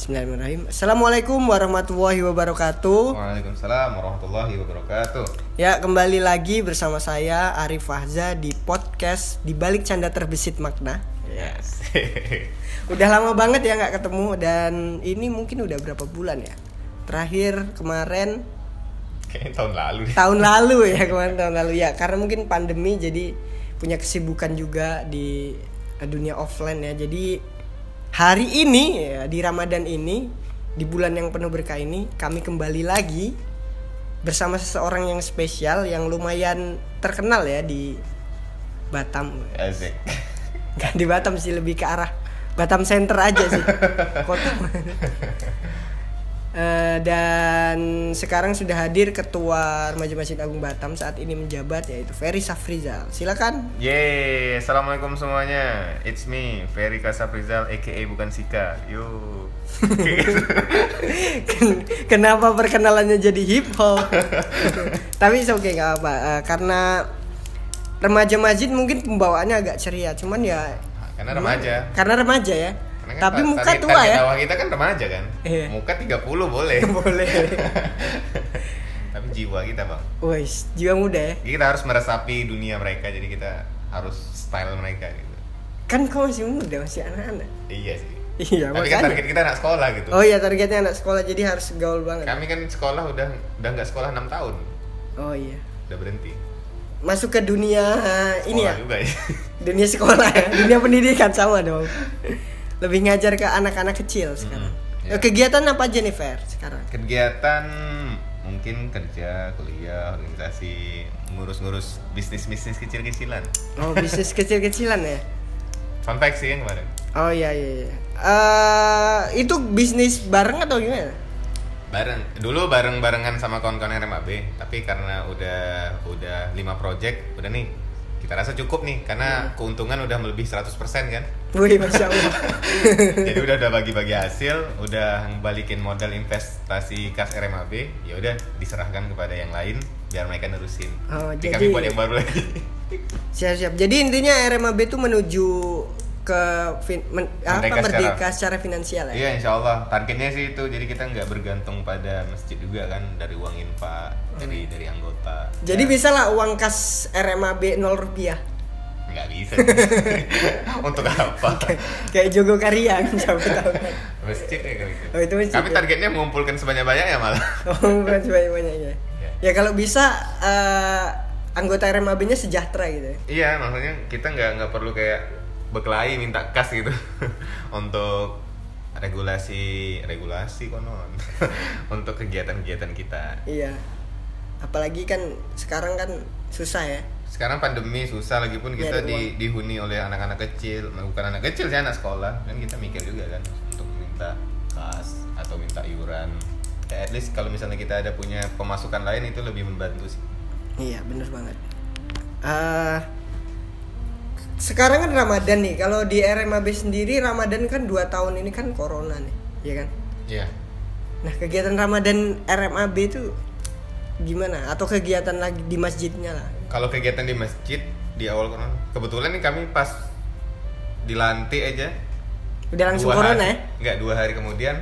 Bismillahirrahmanirrahim. Assalamualaikum warahmatullahi wabarakatuh. Waalaikumsalam warahmatullahi wabarakatuh. Ya kembali lagi bersama saya Arif Fahza di podcast di balik canda terbesit makna. Yes. Udah lama banget ya nggak ketemu dan ini mungkin udah berapa bulan ya? Terakhir kemarin Kayaknya tahun lalu tahun lalu ya kemarin tahun lalu ya karena mungkin pandemi jadi punya kesibukan juga di dunia offline ya jadi hari ini ya di Ramadan ini di bulan yang penuh berkah ini kami kembali lagi bersama seseorang yang spesial yang lumayan terkenal ya di Batam Asik. Nggak di Batam sih lebih ke arah Batam Center aja sih kota Eh, dan sekarang sudah hadir ketua remaja Masjid Agung Batam saat ini menjabat yaitu Ferry Safrizal. Silakan. Yeay, assalamualaikum semuanya. It's me, Ferry Kasafrizal, aka bukan Sika. Yo. Ken- Kenapa perkenalannya jadi hip hop? Tapi oke okay, nggak apa. Eh, karena remaja masjid mungkin pembawaannya agak ceria, cuman ya Karena remaja. karena remaja ya. Karena kan Tapi muka target- tua target ya. awal kita kan remaja kan. Iya. Muka 30 boleh. Boleh. Tapi jiwa kita, Bang. Wes, jiwa muda ya. Jadi kita harus meresapi dunia mereka, jadi kita harus style mereka gitu. Kan kau masih muda, masih anak-anak. Iya sih. Iya, Tapi kan target kita anak sekolah gitu. Oh iya, targetnya anak sekolah jadi harus gaul banget. Kami kan sekolah udah udah nggak sekolah 6 tahun. Oh iya. Udah berhenti. Masuk ke dunia eh, ini ya. Sekolah juga ya. Dunia sekolah ya. dunia pendidikan sama dong. Lebih ngajar ke anak-anak kecil sekarang. Mm-mm, iya. Eh, Kegiatan apa aja nih Fer sekarang? kegiatan mungkin kerja kuliah organisasi ngurus-ngurus bisnis bisnis kecil-kecilan Oh, bisnis kecil-kecilan ya. fun fact sih yang kemarin Oh iya iya iya. Eh, itu bisnis bareng atau gimana? bareng dulu bareng barengan sama kawan-kawan RMAB tapi karena udah udah lima project udah nih kita rasa cukup nih karena keuntungan udah melebihi 100% kan Wih, masya Allah. jadi udah udah bagi-bagi hasil udah balikin modal investasi kas RMAB ya udah diserahkan kepada yang lain biar mereka nerusin Oh, Jadi jadi- kami buat yang baru lagi Siap-siap. Jadi intinya RMAB itu menuju ke fin- men- apa Merdeka merdeka secara, finansial ya. Iya insya Allah targetnya sih itu jadi kita nggak bergantung pada masjid juga kan dari uang infak dari dari anggota. Jadi Ya, bisa lah uang kas RMAB 0 rupiah. nggak bisa. Untuk apa? Kayak Jogo Karya siapa tahu. Masjid ya gitu. Oh, itu masjid Kami ya? targetnya mengumpulkan sebanyak banyaknya malah. Oh, bukan sebanyak-banyaknya. Ya. Ya kalau bisa eh, anggota RMAB-nya sejahtera gitu ya. iya maksudnya kita nggak nggak perlu kayak berkelahi minta kas gitu untuk regulasi regulasi konon untuk kegiatan-kegiatan kita. Iya. Apalagi kan sekarang kan susah ya. sekarang pandemi susah lagi pun kita di, dihuni oleh anak-anak kecil bukan anak kecil sih anak sekolah kan kita mikir juga kan untuk minta kas atau minta iuran ya at least kalau misalnya kita ada punya pemasukan lain itu lebih membantu sih Iya, bener banget. eh sekarang kan Ramadan nih. Kalau di RMAB sendiri Ramadan kan dua tahun ini kan corona nih, ya kan? iya Nah, kegiatan Ramadan RMAB itu gimana? Atau kegiatan lagi di masjidnya lah? kalau kegiatan di masjid di awal corona kebetulan nih kami pas dilantik aja Udah langsung dua corona hari, ya? Enggak, dua hari kemudian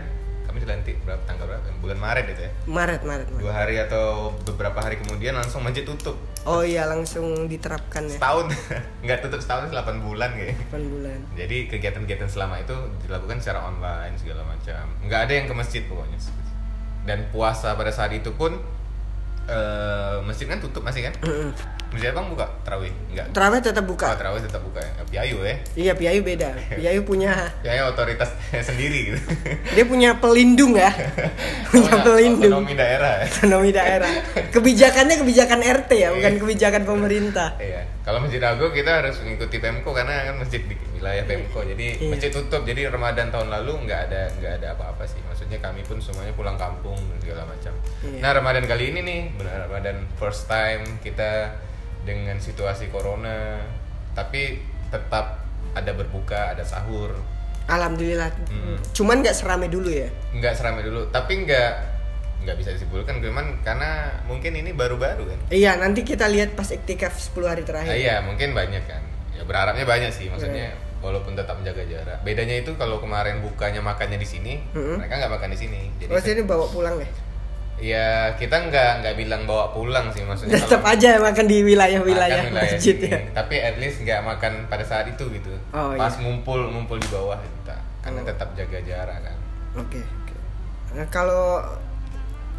kami dilantik berapa tanggal berapa bulan Maret itu ya Maret, Maret, Maret. dua hari atau beberapa hari kemudian langsung masjid tutup Oh iya, langsung diterapkan ya. setahun nggak tutup setahun 8 bulan kayak 8 bulan. Jadi kegiatan-kegiatan selama itu dilakukan secara online segala macam. Nggak ada yang ke masjid pokoknya. Dan puasa pada saat itu pun eh, masjid kan tutup masih kan? Masjid abang buka terawih? Enggak. Terawih tetap Oh, buka. terawih tetap buka ya. Piayu ya. Iya, Piayu beda. Piayu punya Piayu otoritas sendiri gitu. dia punya pelindung ya. punya Oh, pelindung. Otonomi daerah. ya. Otonomi daerah. Kebijakannya kebijakan RT ya, bukan kebijakan pemerintah. Iya. Kalau Masjid Agung kita harus mengikuti Pemko karena kan masjid di wilayah Pemko. Jadi Iya. masjid tutup. Jadi Ramadan tahun lalu nggak ada nggak ada apa-apa sih. Maksudnya kami pun semuanya pulang kampung dan segala macam. Iya. Nah Ramadan kali ini nih benar Ramadan first time kita dengan situasi corona, tapi tetap ada berbuka, ada sahur. Alhamdulillah. Hmm. Cuman nggak serame dulu ya. Nggak seramai dulu, tapi nggak nggak bisa disimpulkan cuman karena mungkin ini baru-baru kan. Iya, nanti kita lihat pas iktikaf 10 hari terakhir. Ah, iya, mungkin banyak kan. Ya berharapnya banyak sih, maksudnya walaupun tetap menjaga jarak bedanya itu kalau kemarin bukanya makannya di sini Mm-mm. mereka nggak makan di sini jadi Oh, ini bawa pulang ya? ya kita nggak nggak bilang bawa pulang sih maksudnya Tetap aja makan di wilayah-wilayah makan wilayah masjid ya. tapi at least nggak makan pada saat itu gitu Oh, pas iya. ngumpul ngumpul di bawah kita karena Oh. tetap jaga jarak kan Oke, oke. Nah, kalau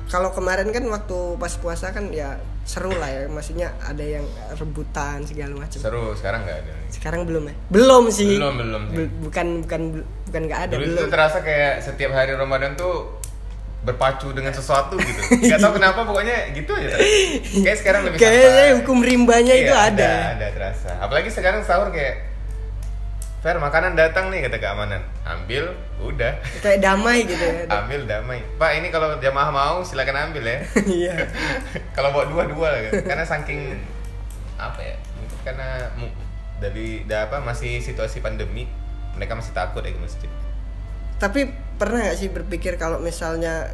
kalau kemarin kan waktu pas puasa kan ya seru lah ya, maksudnya ada yang rebutan segala macam. seru sekarang nggak ada Sekarang belum ya? Belum sih. Belum, belum sih. Bukan bukan bukan nggak ada dulu belum. itu terasa kayak setiap hari Ramadan tuh berpacu dengan sesuatu gitu nggak tahu kenapa pokoknya gitu aja kayak sekarang lebih Kayaknya hukum rimbanya itu Iya, ada. ada terasa apalagi sekarang sahur kayak Fer makanan datang nih kata keamanan. Ambil udah. Kayak damai gitu ya. ambil damai. Pak ini kalau jamaah mau silakan ambil ya. Iya. kalau bawa dua dua lah kan karena saking apa ya mungkin karena dari da, apa masih situasi pandemi mereka masih takut ya ke masjid. Tapi pernah nggak sih berpikir kalau misalnya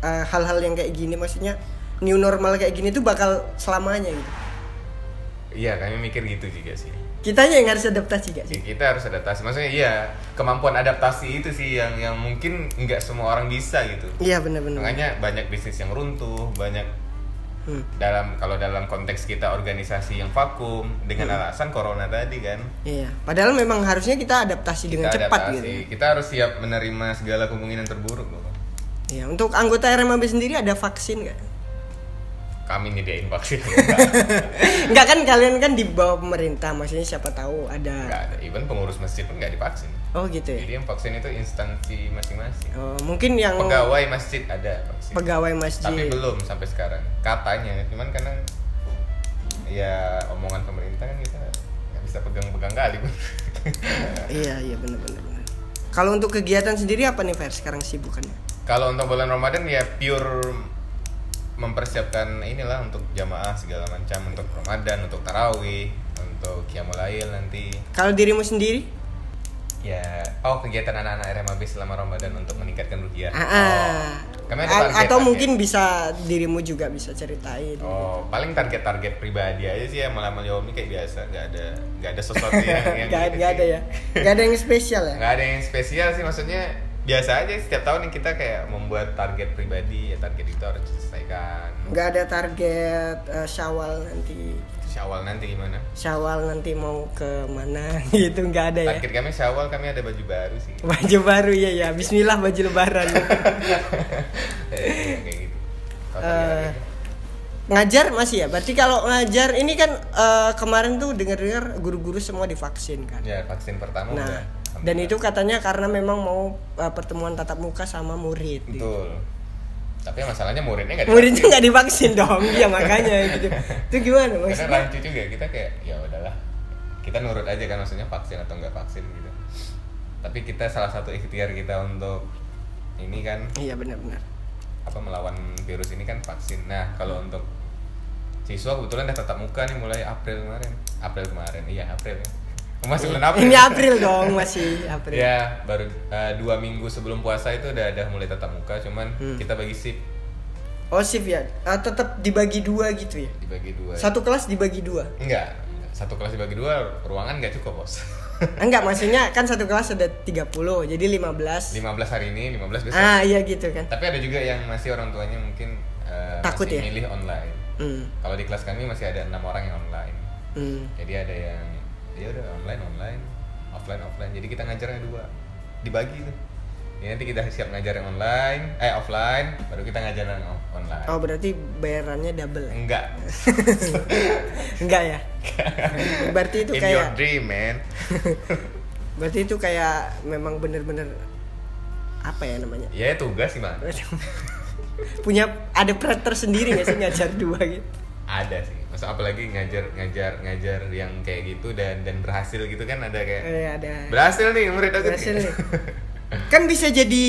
eh, hal-hal yang kayak gini maksudnya new normal kayak gini tuh bakal selamanya gitu. iya kami mikir gitu juga sih Kitanya yang harus adaptasi gak sih? Ya, kita harus adaptasi maksudnya iya kemampuan adaptasi itu sih yang yang mungkin nggak semua orang bisa gitu Iya benar-benar. makanya banyak bisnis yang runtuh banyak Hmm. dalam kalau dalam konteks kita organisasi yang vakum dengan Hmm. alasan corona tadi kan Iya. Padahal memang harusnya kita adaptasi dengan kita cepat adaptasi. gitu. kita harus siap menerima segala kemungkinan terburuk loh Iya. Untuk anggota RMAB sendiri ada vaksin nggak? Kami nyediain vaksin Enggak kan kalian kan di bawah pemerintah, maksudnya siapa tahu nggak ada. ada even pengurus masjid pun nggak divaksin Oh gitu ya. jadi yang vaksin itu instansi masing-masing Oh, mungkin yang pegawai masjid ada vaksin pegawai masjid. tapi belum sampai sekarang katanya cuman karena ya omongan pemerintah kan kita nggak bisa pegang-pegang kali pun Iya iya benar-benar. benar. Kalau untuk kegiatan sendiri apa nih Fer sekarang sibukannya? kalau untuk bulan Ramadan ya pure mempersiapkan inilah untuk jamaah segala macam untuk Ramadan untuk tarawih untuk qiyamul nanti Kalau dirimu sendiri? ya oh kegiatan anak-anak RMAB selama Ramadan untuk meningkatkan rupiah Ah, ah. kami ada target, atau target. mungkin bisa dirimu juga bisa ceritain. Oh, paling target-target pribadi aja sih ya malam Yomi kayak biasa, nggak ada nggak ada sesuatu yang yang Gak, gitu gak ada ya. Gak ada yang spesial ya. Nggak ada yang spesial sih maksudnya biasa aja setiap tahun yang kita kayak membuat target pribadi ya target itu harus diselesaikan. Gak ada target eh, Syawal nanti. Syawal nanti gimana? Syawal nanti mau ke mana gitu nggak ada ya. Target kami Syawal kami ada baju baru sih. Baju baru ya ya. Bismillah baju lebaran. Eh, kayak gitu. Eh, target ngajar masih ya. Berarti kalau ngajar ini kan eh, kemarin tuh dengar-dengar guru-guru semua divaksin kan. ya vaksin pertama udah. Nah, dan itu katanya karena memang mau eh, pertemuan tatap muka sama murid. betul. Tapi masalahnya muridnya nggak Muridnya nggak divaksin dong, iya makanya gitu. Itu gimana karena maksudnya? rancu juga kita kayak ya udahlah. Kita nurut aja kan maksudnya vaksin atau nggak vaksin gitu. Tapi kita salah satu ikhtiar kita untuk ini kan Iya benar-benar. apa melawan virus ini kan vaksin. Nah kalau untuk siswa kebetulan udah tatap muka nih mulai April kemarin. April kemarin iya April ya masih bulan April Ini April dong masih April. ya baru eh, dua minggu sebelum puasa itu udah ada mulai tatap muka cuman Hmm. kita bagi sip Oh shift ya. Ah, tetap dibagi dua gitu ya. dibagi dua Satu kelas dibagi dua. enggak satu kelas dibagi dua ruangan nggak cukup bos Enggak, maksudnya kan satu kelas ada 30, jadi 15. 15 hari ini 15 besok Ah, iya gitu kan. Tapi ada juga yang masih orang tuanya mungkin eh, Takut masih ya? milih online. Hmm. Kalau di kelas kami masih ada enam orang yang online. Hmm. Jadi ada yang ya udah online online, offline offline. Jadi kita ngajarnya dua, dibagi tuh. Jadi nanti kita siap ngajar yang online, eh offline, baru kita ngajar yang online. Oh, berarti bayarannya double. ya? Enggak. Enggak ya? Berarti itu In your kayak dream, man. berarti itu kayak memang bener-bener apa ya namanya? ya tugas sih man. Punya ada peran tersendiri nggak sih ngajar dua gitu? Ada sih. Masa apalagi ngajar ngajar ngajar yang kayak gitu dan dan berhasil gitu kan ada kayak Eh, ada. berhasil nih murid aku Berhasil nih. Kan bisa jadi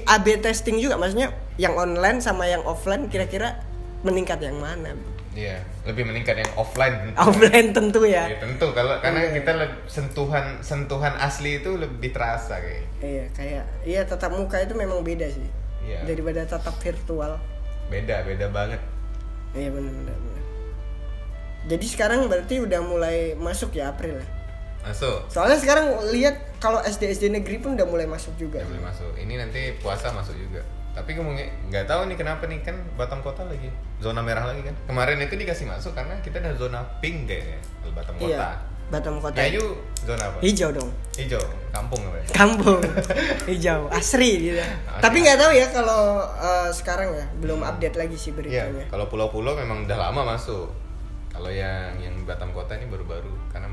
AB testing juga maksudnya yang online sama yang offline kira-kira meningkat yang mana? Iya, lebih meningkat yang offline. Offline tentu ya. Ya, tentu kalau karena Iya. kita sentuhan sentuhan asli itu lebih terasa kayak. Iya, kayak iya tatap muka itu memang beda sih. Iya. Daripada tatap virtual. Beda, beda banget. Iya benar benar. Jadi sekarang berarti udah mulai masuk ya April ya. masuk Soalnya sekarang lihat kalau SD SD negeri pun udah mulai masuk juga. Nggak boleh masuk ini nanti puasa masuk juga tapi ngomongnya nggak tahu nih kenapa nih kan Batam Kota lagi zona merah lagi kan kemarin itu dikasih masuk karena kita ada zona pink kayaknya di Batam Kota Iya. Batam Kota. Yayu zona apa Hijau dong. hijau kampung apa ya Kampung hijau asri gitu. Tapi nggak tahu ya kalau eh, sekarang ya belum update lagi sih Iya, beritanya. kalau pulau-pulau memang udah lama masuk. Kalau yang yang Batam Kota ini baru-baru karena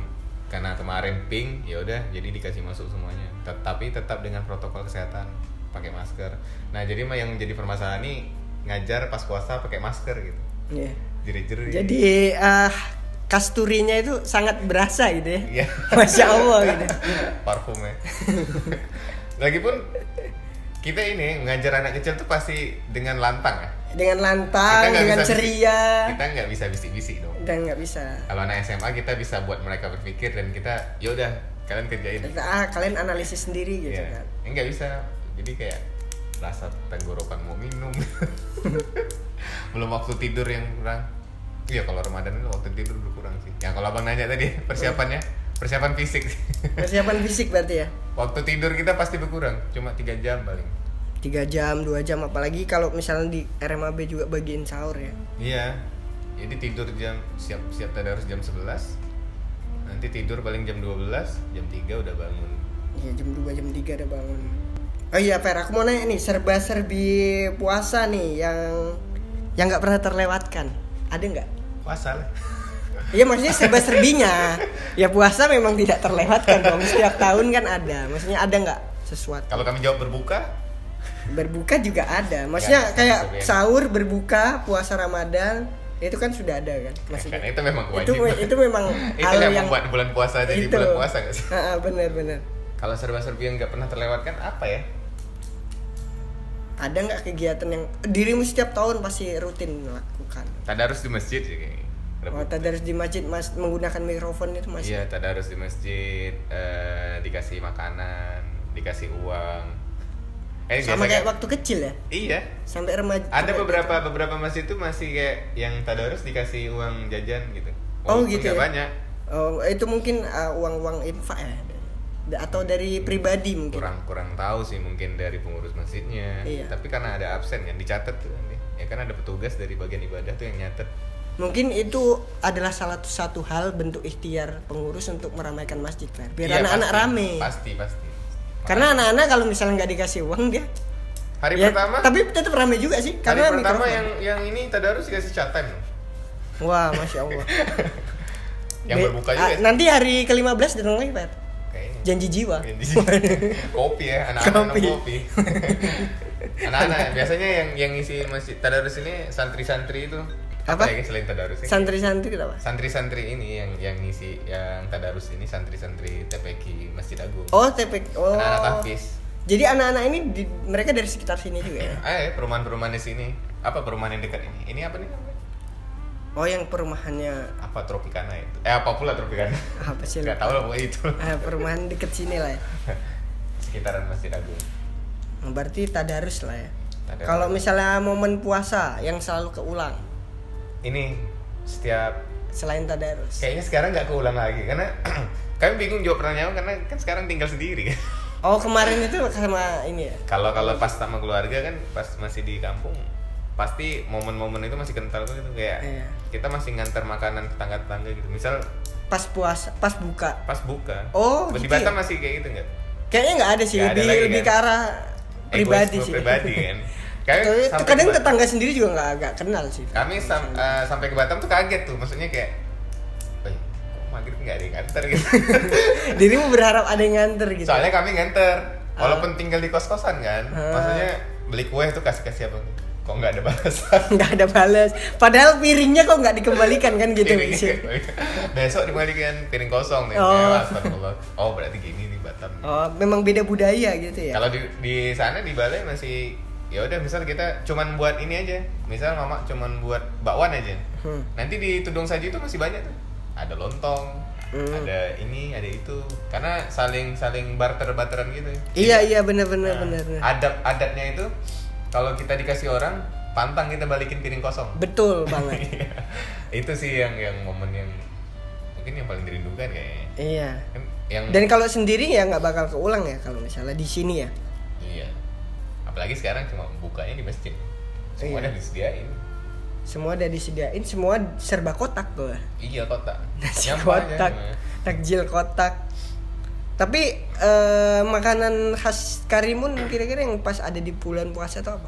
karena kemarin pink ya udah jadi dikasih masuk semuanya. Tetapi tetap dengan protokol kesehatan, pakai masker. Nah, jadi mah yang jadi permasalahan nih ngajar pas puasa pakai masker gitu. Iya. Jerit-jerit. Jadi eh kasturinya itu sangat berasa gitu ya. Iya. Masya Allah gitu. parfumnya. Lagipun kita ini ngajar anak kecil tuh pasti dengan lantang ya. Dengan lantang, dengan bisa bisik- ceria. Kita nggak bisa bisik-bisik dong. Dan nggak bisa. kalau anak SMA kita bisa buat mereka berpikir dan kita ya udah kalian kerjain Ah, kalian analisis sendiri gitu Iya. kan. Nggak bisa jadi kayak rasa tenggorokan mau minum belum waktu tidur yang kurang iya kalau Ramadan itu waktu tidur berkurang sih ya kalau abang nanya tadi persiapannya persiapan fisik. Persiapan fisik berarti ya. waktu tidur kita pasti berkurang cuma tiga jam paling. Tiga jam dua jam apalagi kalau misalnya di RMAB juga bagiin sahur ya. Iya jadi tidur jam siap siap tadarus jam 11 nanti tidur paling jam 12 jam 3 udah bangun. Ya jam 2 jam 3 udah bangun. Oh iya Per aku mau nanya nih serba serbi puasa nih yang yang nggak pernah terlewatkan ada nggak? Puasa lah Iya maksudnya serba serbinya. Ya puasa memang tidak terlewatkan dong. Setiap tahun kan ada. Maksudnya ada nggak sesuatu? Kalau kami jawab berbuka? Berbuka juga ada. Maksudnya Ya, kayak sahur berbuka puasa Ramadan itu kan sudah ada kan? Maksudnya. Karena itu memang itu kewajiban. itu memang itu hal yang, yang membuat bulan puasa jadi itu. bulan puasa gak sih? Ah, bener bener Kalau serba-serbi yang nggak pernah terlewatkan apa ya? ada nggak kegiatan yang dirimu setiap tahun pasti rutin melakukan? Tadarus di masjid sih kayaknya. Oh, tadarus di masjid mas menggunakan mikrofon itu masih Iya, tadarus di masjid, eh, dikasih makanan, dikasih uang. Eh, sama kayak waktu kecil ya Iya. sampai remaja Ada sampai- beberapa beberapa masjid itu masih kayak yang tadarus dikasih uang jajan gitu. Oh, Walaupun gitu nggak ya? banyak. oh itu mungkin uh, uang-uang infak ya atau dari pribadi mungkin kurang kurang tahu sih mungkin dari pengurus masjidnya Iya. tapi karena ada absen yang dicatat tuh ya kan ada petugas dari bagian ibadah tuh yang nyatet mungkin itu adalah salah satu hal bentuk ikhtiar pengurus untuk meramaikan masjid Fer. biar Iya, anak-anak pasti, rame. Pasti pasti. Karena anak-anak kalau misalnya nggak dikasih uang dia hari ya, pertama? tapi tetap rame juga sih hari karena pertama mikrofon. yang yang ini tadarus dikasih chat time. Wah masya allah. Yang Be- berbuka juga ah, sih, nanti hari ke-15 datang lagi Fer. janji jiwa. Kopi ya anak-anak Kopi. kopi. Anak-anak biasanya yang yang ngisi masjid tadarus ini santri-santri itu Apa? ya selain tadarus ini santri-santri kenapa santri-santri ini yang yang ngisi yang tadarus ini santri-santri TPQ Masjid Agung oh TP oh anak-anak tahfiz jadi anak-anak ini di- mereka dari sekitar sini juga ya Eh, perumahan-perumahan di sini. Apa perumahan yang dekat ini? Ini apa nih oh yang perumahannya Apa Tropicana itu? Eh, apa pula Tropicana? apa sih Gak tahu lah pokoknya itu. Ah, perumahan deket sini lah ya Sekitaran Masjid Agung. Berarti tadarus lah ya kalau misalnya momen puasa yang selalu keulang Ini setiap selain tadarus kayaknya sekarang nggak keulang lagi karena kami bingung jawab pertanyaan karena kan sekarang tinggal sendiri oh kemarin itu sama ini ya Kalau kalau pas sama keluarga kan pas masih di kampung pasti momen-momen itu masih kental tuh gitu kayak Iya. kita masih ngantar makanan ke tangga-tangga gitu. Misal pas puasa pas buka pas buka. Oh, di gitu Batam ya? masih kayak gitu nggak? kayaknya nggak ada sih ada lebih lagi, lebih kan? ke arah pribadi Egoisme sih pribadi kan. Sampai kadang tetangga sendiri juga nggak agak kenal sih. Kami sam- eh, sampai ke Batam tuh kaget tuh maksudnya kayak "Wih, kok maghrib nggak ada yang nganter? gitu. Dirimu berharap ada yang nganter gitu? Soalnya kami nganter walaupun tinggal di kos kosan kan. Ah. maksudnya beli kue tuh kasih kasih apa kok nggak ada balasan? Nggak ada balas. Padahal piringnya kok nggak dikembalikan kan gitu besok dibalikin piring kosong nih. Oh. oh. oh berarti gini nih Batam. Oh memang beda budaya gitu ya? Kalau di di sana di Balai masih ya udah misal kita cuman buat ini aja. Misal mama cuman buat bakwan aja. Hmm. nanti di tudung saji itu masih banyak tuh. Ada lontong Hmm. ada ini ada itu. Karena saling saling barter barteran gitu. Iya iya benar benar Nah, benar adab adatnya itu kalau kita dikasih orang pantang kita balikin piring kosong. Betul banget. Itu sih yang yang momen yang mungkin yang paling dirindukan kayaknya. Iya. kan yang Dan kalau sendiri ya nggak bakal keulang ya kalau misalnya di sini ya. Iya apalagi sekarang cuma bukanya di masjid semua Iya. udah disediain Semua udah disediain, semua serba kotak gua. iya kotak Nasi Nyampah kotak, cuma. takjil kotak. Tapi eh, makanan khas Karimun kira-kira yang pas ada di bulan puasa itu apa?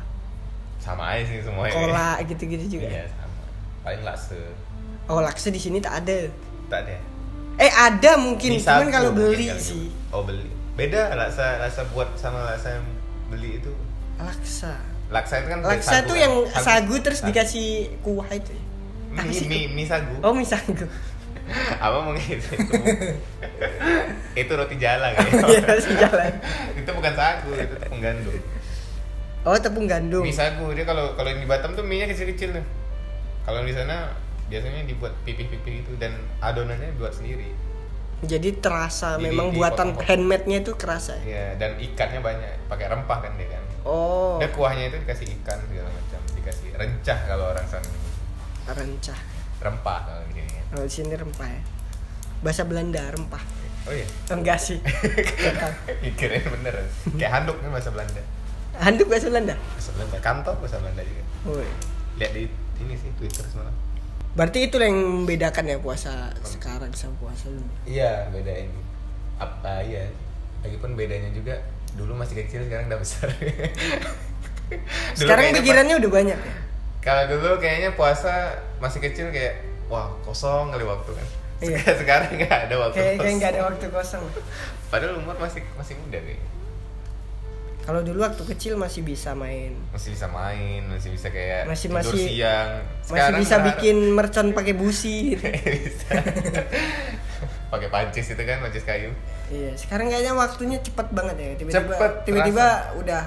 sama aja sih semuanya Kola gitu-gitu juga. iya sama paling lakse Oh laksa di sini tak ada. tak ada Eh ada mungkin, Mie cuman kalau mungkin beli kali. sih oh beli beda laksa laksa buat sama laksa yang beli itu laksa. laksa itu kan Laksa sagu tuh kan? yang sagu terus Sagu. dikasih kuah itu. ya? Apa mie, mie, mie sagu Oh mie sagu. apa mau gitu itu roti jala kan Iya masih jalan. itu bukan sagu itu tepung gandum Oh tepung gandum. mie sagu dia kalau kalau di Batam tuh mie nya kecil kecil tuh kalau di sana biasanya dibuat pipih-pipih gitu dan adonannya buat sendiri Jadi terasa Jadi memang buatan handmade-nya itu kerasa. ya? ya dan ikannya banyak pakai rempah kan dia kan Oh, dia kuahnya itu dikasih ikan segala macam dikasih rencah kalau orang sana rencah. rempah kalau di sini Kalau di sini rempah ya. Bahasa Belanda rempah. oh iya Enggak sih. Mikirnya bener kayak handuk kan bahasa Belanda Handuk bahasa Belanda. bahasa Belanda kantor bahasa Belanda juga Woi. lihat di ini sih Twitter semalam Berarti itu yang membedakan ya puasa sekarang sama puasa dulu. Iya, bedain. Apa iya. Lagipun bedanya juga dulu masih kecil sekarang udah besar. Sekarang pikirannya udah banyak ya. Kalau dulu kayaknya puasa masih kecil kayak wah kosong kali waktu kan. Iya. Sekarang nggak ada waktu Kayak kayak kosong. nggak ada waktu kosong. Padahal umur masih masih muda nih. Kalau dulu waktu kecil masih bisa main. Masih bisa main, masih bisa kayak Masih- tidur masih- siang. Masih bisa bikin mercon pakai busi gitu. bisa. Pakai pancis itu kan, pancis kayu. Iya, sekarang kayaknya waktunya cepet banget ya. Tiba-tiba Cepet, tiba-tiba terasa. udah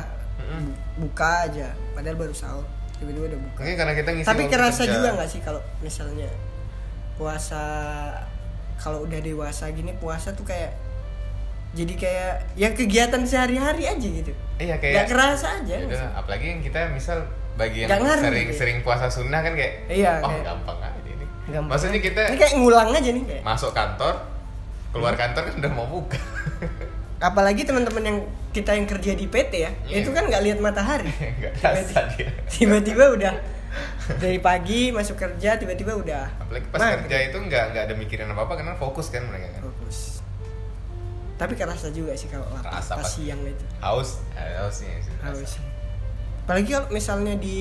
buka aja. Padahal baru sahur. Tiba-tiba udah buka. Mungkin karena kita ngisi Tapi kerasa kerja. juga nggak sih kalau misalnya puasa kalau udah dewasa gini puasa tuh kayak jadi kayak yang kegiatan sehari-hari aja gitu. Iya kayak kerasa aja. Ya nggak udah, sih? apalagi yang kita misal bagi yang Nggak ngaruh sering gitu ya. sering puasa sunnah kan kayak Iya, oh kayak- gampang aja Gampang. maksudnya kita ini kayak ngulang aja nih kayak. masuk kantor keluar kantor kan udah mau buka Apalagi teman-teman yang kita yang kerja di PT ya, Iya. itu kan nggak lihat matahari. Tiba-tiba udah dari pagi masuk kerja tiba-tiba udah apalagi pas kerja itu nggak nggak ada mikirin apa apa karena fokus kan mereka kan fokus. Tapi kerasa juga sih kalau lapar pas siang itu. haus hausnya sih Haus. Apalagi kalau misalnya di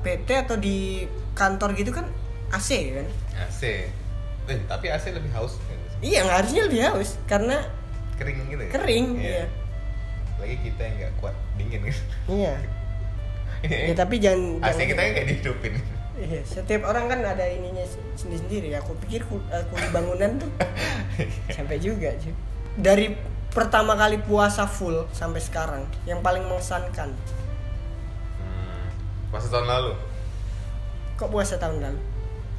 PT atau di kantor gitu kan AC kan. AC eh, tapi AC lebih haus Iya, nggak harusnya lebih haus karena kering gitu ya kering. Iya. lagi kita yang nggak kuat dingin kan Iya. Ya tapi jangan AC jangan- kita yang kayak dihidupin Iya, setiap orang kan ada ininya sendiri-sendiri. Aku pikir ku- eh, kuli bangunan tuh sampai juga sih. Dari pertama kali puasa full sampai sekarang, yang paling mengesankan. hmm. puasa tahun lalu Kok puasa tahun lalu?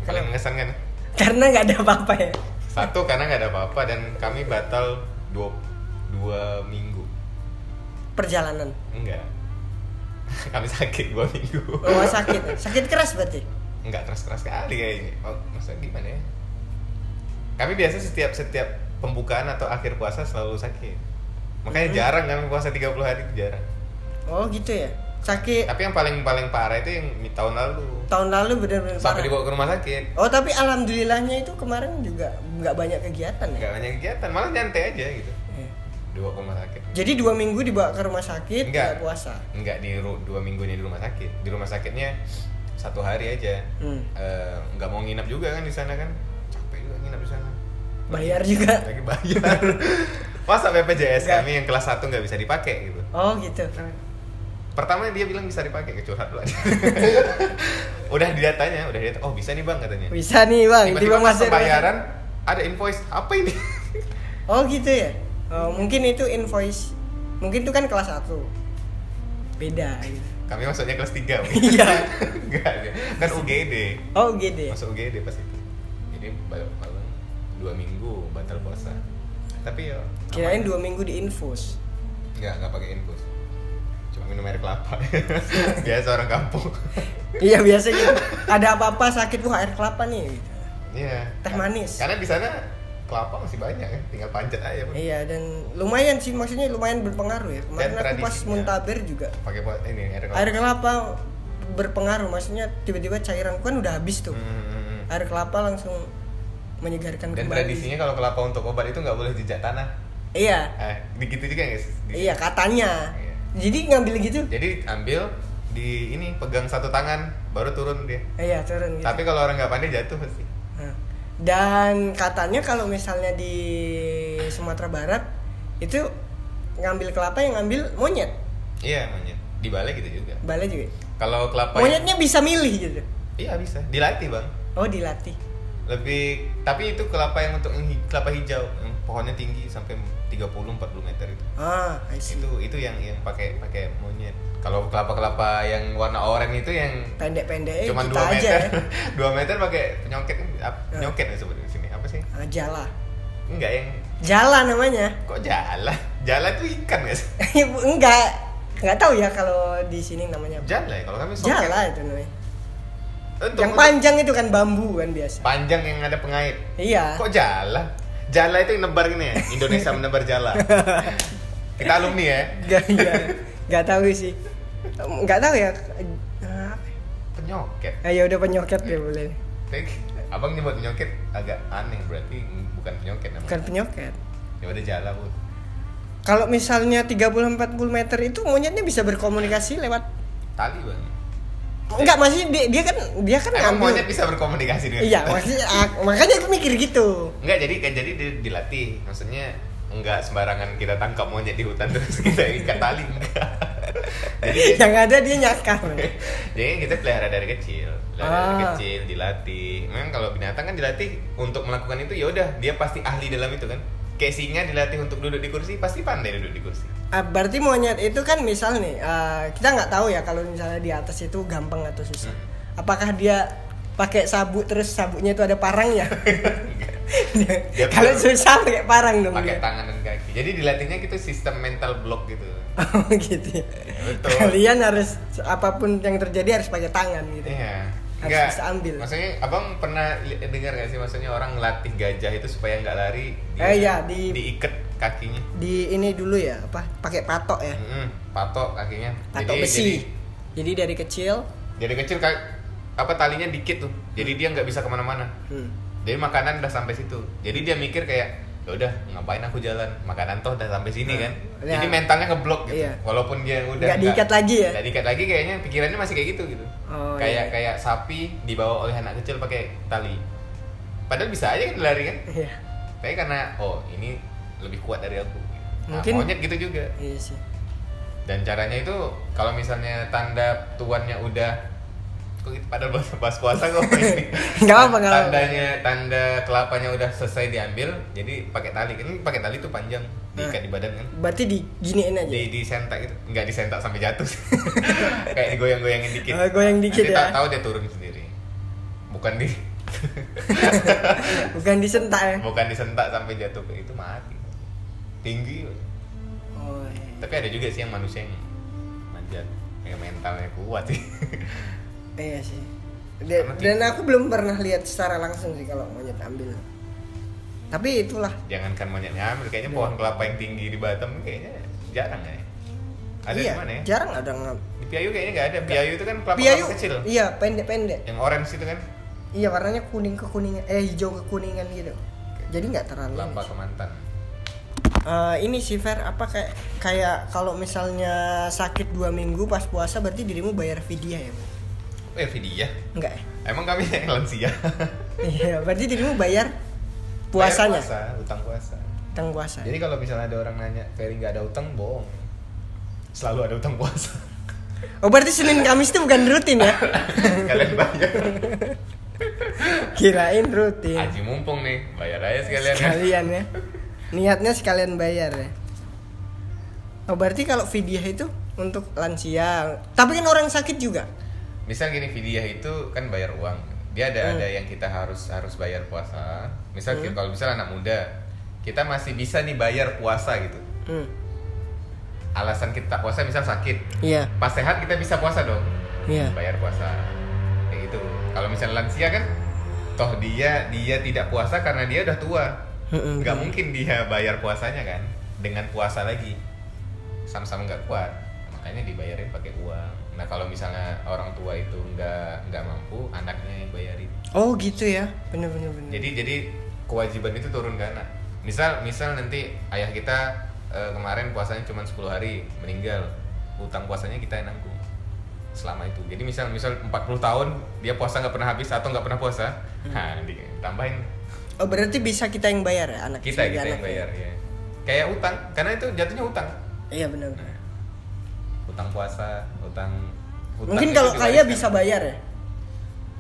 Paling mengesankan Karena nggak ada apa-apa ya. Satu karena nggak ada apa-apa dan kami batal dua, dua minggu. Perjalanan. Enggak. kami sakit dua minggu. Oh, sakit. Sakit keras berarti. Enggak keras-keras sekali kayaknya. Oh, masa gimana ya? Kami biasa setiap setiap pembukaan atau akhir puasa selalu sakit. Makanya Hmm. jarang kami puasa 30 hari itu jarang. Oh, gitu ya. Sakit Tapi yang paling paling parah itu yang tahun lalu. tahun lalu benar-benar Sampai parah. dibawa ke rumah sakit. Oh, tapi alhamdulillahnya itu kemarin juga nggak banyak kegiatan ya. Enggak banyak kegiatan, malah nyantai aja gitu. Iya. Dibawa ke rumah sakit. Jadi dua minggu dibawa ke rumah sakit Enggak. nggak puasa. Enggak di dua minggunya di rumah sakit. Di rumah sakitnya satu hari aja. Hmm. Eh, nggak mau nginap juga kan di sana kan. Capek juga nginap di sana. Bayar juga. Lagi bayar. Masa BPJS Enggak. kami yang kelas 1 nggak bisa dipakai gitu. Oh, gitu. Pertama dia bilang bisa dipakai kecurhat lah. udah didatanya, udah didatanya. Oh, bisa nih Bang katanya. Bisa nih, Bang. Tiba-tiba masuk pembayaran ada invoice. Apa ini? Oh gitu ya. Oh, mungkin itu invoice. Mungkin itu kan kelas 1. Beda gitu. kami masuknya kelas 3. Iya. Enggak, enggak. kan UGD. Oh ya. masuk UGD pas itu jadi balik malam dua minggu batal puasa tapi ya Kirain dua minggu di infus. nggak nggak pakai infus minum air kelapa biasa orang kampung iya biasa gitu. Ada apa-apa sakit wah air kelapa nih. Gitu. Iya. Teh manis. Karena di sana kelapa masih banyak kan, tinggal panjat aja. Bang. Iya dan lumayan sih maksudnya lumayan berpengaruh ya. Kemarin aku pas muntaber juga Pakai buat ini air kelapa. air kelapa berpengaruh maksudnya tiba-tiba cairan kan udah habis tuh. Hmm, hmm, hmm. Air kelapa langsung menyegarkan Dan kembali. tradisinya kalau kelapa untuk obat itu nggak boleh jejak tanah. Iya. Eh, begitu juga guys. Iya katanya. Iya. Jadi ngambil gitu. Jadi ambil di ini pegang satu tangan baru turun dia. Iya turun gitu. Tapi kalau orang nggak pandai jatuh pasti. Nah, Dan katanya kalau misalnya di Sumatera Barat itu ngambil kelapa yang ngambil monyet. Iya monyet. Di balai gitu juga. Balai juga. Kalau kelapa yang- Monyetnya bisa milih gitu. Iya bisa. Dilatih bang. Oh dilatih. Lebih tapi itu kelapa yang untuk kelapa hijau yang pohonnya tinggi sampai 30-40 meter itu. Ah, I see. Itu itu yang yang pakai pakai monyet. Kalau kelapa-kelapa yang warna oranye itu yang Pendek-pendek eh, cuma kita 2 aja meter. 2 meter pakai penyongket Ya. penyongket ya sebutnya di sini. Apa sih? Ah, jala. Enggak yang Jala namanya. kok jala? Jala itu ikan guys. Enggak. Enggak tahu ya kalau di sini namanya apa. Jala ya kalau kami soket. Jala itu namanya. Untuk, yang panjang itu kan bambu kan biasa. panjang yang ada pengait. Iya. Kok jala? Jala itu yang nebar gini ya. Indonesia menebar jala. Kita alumni ya. Enggak iya. Enggak tahu sih. Enggak tahu ya. Ah, Penyoket. Ayo udah penyoket ya boleh. Abang nyebut penyoket agak aneh berarti bukan penyoket namanya. Bukan penyoket. Ya udah jala bu. Kalau misalnya 30 40 meter itu monyetnya bisa berkomunikasi lewat Tali bang. Enggak, maksudnya dia, dia kan dia kan Emang ngambil. monyet bisa berkomunikasi dengan Iya, kita? maksudnya ah, makanya aku mikir gitu. Enggak jadi kan jadi di- dilatih. Maksudnya enggak sembarangan kita tangkap monyet di hutan terus kita ikat tali enggak. jadi Yang ada dia nyakar. jadi kita pelihara dari kecil. Pelihara dari Ah. kecil dilatih. Memang kalau binatang kan dilatih untuk melakukan itu ya udah dia pasti ahli dalam itu kan. Kayak singa dilatih untuk duduk di kursi pasti pandai duduk di kursi. Ah, berarti monyet itu kan misal nih, ah, kita nggak tahu ya kalau misalnya di atas itu gampang atau susah. Hmm. Apakah dia pakai sabuk terus sabuknya itu ada parangnya? Dia kalau susah pakai parang dong. pakai tangan dan kaki. Jadi dilatihnya gitu sistem mental block gitu. Oh gitu ya. betul. Kalian harus apa pun yang terjadi harus pakai tangan gitu. Iya. Harus bisa ambil. Maksudnya abang pernah dengar gak sih maksudnya orang ngelatih gajah itu supaya nggak lari? Eh, iya, di- diikat kakinya. Di ini dulu ya, apa? Pakai patok ya. Mm-mm, patok kakinya. Patok Jadi- besi. Jadi, dari kecil Jadi, jadi kecil ka- apa talinya dikit tuh. Jadi dia nggak bisa ke mana-mana. hmm, Jadi makanan udah sampai situ. Jadi dia mikir kayak ya udah ngapain aku jalan makanan toh udah sampai sini Nah, kan. ya. Jadi mentalnya ngeblok gitu. Iya. Walaupun dia udah Nggak diikat lagi ya? Nggak diikat lagi kayaknya pikirannya masih kayak gitu gitu. Oh, kayak iya. kayak sapi dibawa oleh anak kecil pakai tali. Padahal bisa aja kan lari kan. iya. Tapi karena oh ini lebih kuat dari aku. Nah, Mungkin- monyet gitu juga. Iya sih. Dan caranya itu kalau misalnya tanda tuannya udah kok gitu padahal bahas, bahas puasa kok ini. Nggak apa-apa, nggak. Tandanya tanda kelapanya udah selesai diambil, jadi pakai tali. Kan pakai tali tuh panjang, diikat Nah. di badan kan. Berarti diginiin aja. Di disentak gitu. Enggak disentak sampai jatuh. Kayak digoyang-goyangin dikit. Oh, goyang dikit Nanti ya. tahu dia turun sendiri. Bukan di Bukan disentak ya. bukan disentak sampai jatuh itu mati. Tinggi. Oh, iya. Tapi ada juga sih yang manusia yang manjat, yang mentalnya kuat sih. Iya sih. Dan, dan aku belum pernah lihat secara langsung sih kalau monyet ambil. Tapi itulah. Jangankan monyetnya ambil, kayaknya pohon kelapa yang tinggi di Batam kayaknya jarang ya. Ada iya, di mana ya? Jarang ada nggak. Di Piayu kayaknya nggak ada. Piayu itu kan kelapa Piayu. kecil. Iya, pendek-pendek. Yang orange itu kan Iya, warnanya kuning kekuningan, eh hijau kekuningan gitu. Jadi nggak terlalu. kelapa kemantan. Eh, ini sih Fer, apa kayak kayak kalau misalnya sakit dua minggu pas puasa berarti dirimu bayar fidyah ya? Bu? Eh, Vidya. Enggak ya? Emang kami yang lansia. Iya, berarti dirimu bayar puasanya, Bayar puasa, utang puasa. tentang puasa. Jadi kalau misalnya ada orang nanya, Ferry nggak ada utang, bohong. Selalu ada utang puasa. Oh, berarti Senin Kamis itu bukan rutin ya? Kalian bayar. Kirain rutin. Haji mumpung nih, bayar aja sekalian. kan. Sekalian ya. Niatnya sekalian bayar ya. Oh, berarti kalau fidyah itu untuk lansia. Tapi kan orang sakit juga. Misal gini Vidya itu kan bayar uang. Dia ada Hmm. ada yang kita harus harus bayar puasa. Misal kalau misal anak muda kita masih bisa nih bayar puasa gitu. Hmm. alasan kita puasa misal sakit. Iya. pas sehat kita bisa puasa dong. Iya. bayar puasa. Kayak gitu. Kalau misal lansia kan toh dia dia tidak puasa karena dia udah tua. Mm-mm. nggak mungkin dia bayar puasanya kan. Dengan puasa lagi. Sama-sama nggak kuat. Makanya dibayarin pakai uang nah kalau misalnya orang tua itu nggak nggak mampu anaknya yang bayarin. Oh gitu ya, bener-bener bener. jadi jadi kewajiban itu turun ke anak misal misal nanti ayah kita eh, kemarin puasanya cuma 10 hari meninggal. Utang puasanya kita yang nanggung selama itu. Jadi misal misal 40 tahun dia puasa nggak pernah habis atau nggak pernah puasa nah ditambahin Oh berarti bisa kita yang bayar ya anak kita kita yang bayar ya. Kayak utang karena itu jatuhnya utang. Iya benar. Utang puasa utang, utang Mungkin kalau kaya bisa bayar ya.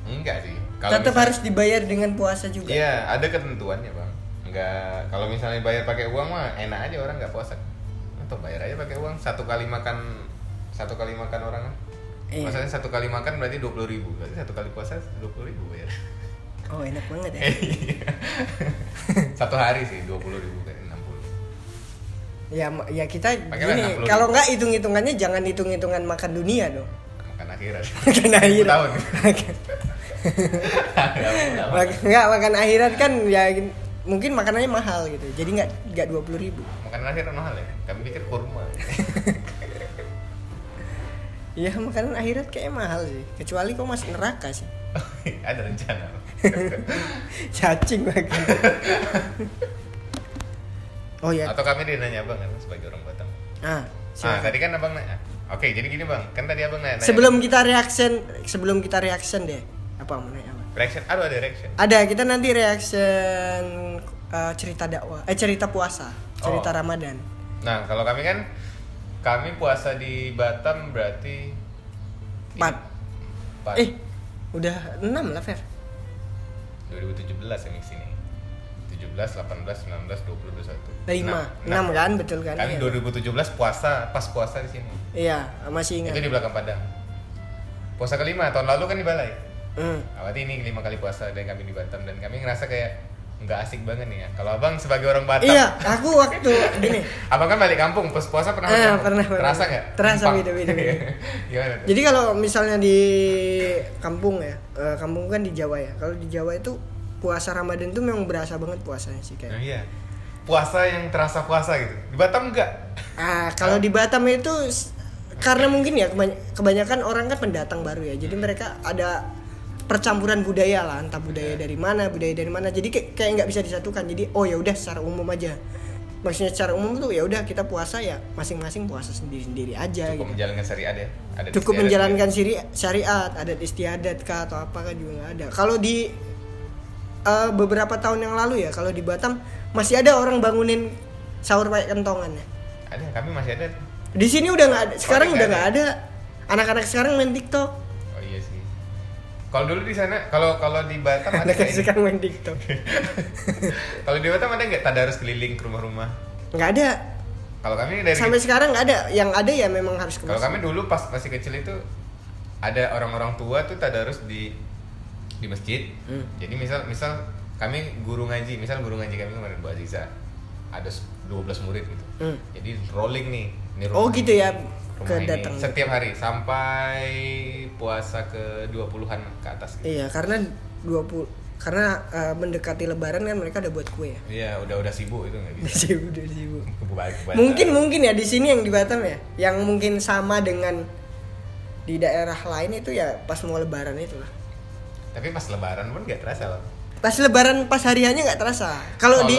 enggak sih kalau Tetap misal- harus dibayar dengan puasa juga. iya ada ketentuannya bang enggak kalau misalnya bayar pakai uang mah enak aja orang nggak puasa untuk bayar aja pakai uang satu kali makan satu kali makan orang kan Iya. maksudnya satu kali makan berarti dua puluh ribu berarti satu kali puasa dua puluh ribu bayar Oh enak banget ya. Iya. satu hari sih dua puluh ribu kan ya ya kita Pakailah gini 60.000. kalau nggak hitung hitungannya jangan hitung hitungan makan dunia dong. makan akhirat Makan akhirat. tahun Nggak makan akhirat kan ya mungkin makanannya mahal gitu. Jadi nggak nggak dua puluh ribu. Makanan akhirat mahal ya? Kami pikir kurma. Iya makanan akhirat kayak mahal sih. Kecuali kau masuk neraka sih. Ada rencana. Cacing makan. Oh ya. Atau kami dia nanya abang kan sebagai orang Batam. Ah, Ah, tadi kan abang nanya. Oke, jadi gini bang, kan tadi abang nanya. sebelum kita reaction, sebelum kita reaction deh. Apa mau nanya apa? reaction, aduh ada reaction. Ada kita nanti reaction uh, cerita dakwah, eh cerita puasa, cerita Oh. Ramadan. Nah, kalau kami kan, kami puasa di Batam berarti. Empat. Empat. Eh, udah enam lah Fer. 2017 yang di sini. 17, 18, 19, 20, 21. Lima, Nah, enam nah, kan, betul kan? Kami Iya. 2017 puasa, pas puasa di sini. Iya, masih ingat. Itu di belakang Padang. Puasa kelima tahun lalu kan di Balai. Hmm. Nah, berarti ini lima kali puasa dan kami di Batam dan kami ngerasa kayak nggak asik banget nih ya. Kalau abang sebagai orang Batam, Iya, aku waktu gini. abang kan balik kampung, pas puasa pernah Eh, pernah, pernah. Terasa nggak? Terasa, beda, beda, beda. Gimana tuh? Jadi kalau misalnya di kampung ya, eh, kampung kan di Jawa ya. Kalau di Jawa itu puasa Ramadan tuh memang berasa banget puasanya sih Nah, kayak. iya. Puasa yang terasa puasa gitu. Di Batam enggak. Ah, kalau di Batam itu karena mungkin ya kebany- kebanyakan orang kan pendatang baru ya. Jadi mereka ada percampuran budaya lah, entah budaya Iya. dari mana, budaya dari mana. Jadi kayak kayak nggak bisa disatukan. Jadi oh ya udah secara umum aja. Maksudnya secara umum tuh ya udah kita puasa ya masing-masing puasa sendiri-sendiri aja Cukup gitu. menjalankan syariat ya. Ada Cukup menjalankan syari syariat, adat istiadat kah atau apa kan juga nggak ada. Kalau di eh, beberapa tahun yang lalu ya, kalau di Batam masih ada orang bangunin sahur pakai kentongan ya. ya. Ada, kami masih ada. Di sini udah nggak ada. Sekarang Oh, udah nggak nggak ada. Anak-anak sekarang main TikTok. Oh iya sih. Kalau dulu di sana, kalau kalau di Batam ada nggak sekarang main TikTok. Kalau di Batam ada nggak tadarus keliling ke rumah-rumah? Nggak ada. Kalau kami dari Sampai sekarang nggak ada. Yang ada ya memang harus ke Kalau kami dulu pas masih kecil itu ada orang-orang tua tuh tadarus di di masjid. Hmm. Jadi misal misal kami guru ngaji, misal guru ngaji kami kemarin Bu Aziza ada 12 murid gitu. Hmm. Jadi rolling nih. Ini Oh rumah gitu ini, ya. rumah Kedatang. ini setiap hari sampai puasa ke 20-an ke atas gitu. Iya, karena 20 karena eh, mendekati lebaran kan mereka udah buat kue ya. Iya, udah udah sibuk itu nggak bisa. Sibuk, udah sibuk. Mungkin mungkin ya di sini yang di Batam ya, yang mungkin sama dengan di daerah lain itu ya pas mau lebaran itu lah. Tapi pas lebaran pun nggak terasa loh. Pas lebaran pas hariannya nggak terasa. Kalau di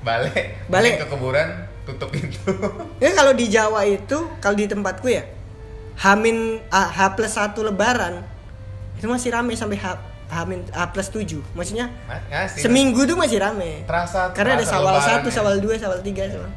balik, Balik. ke kuburan, tutup pintu. ya kalau di Jawa itu kalau di tempatku ya Hamin ah, H plus satu lebaran itu masih rame sampai H Hamin H plus 7 maksudnya Mas, seminggu tuh masih rame Terasa karena ada terasa sawal satu ya. sawal dua sawal tiga sawal.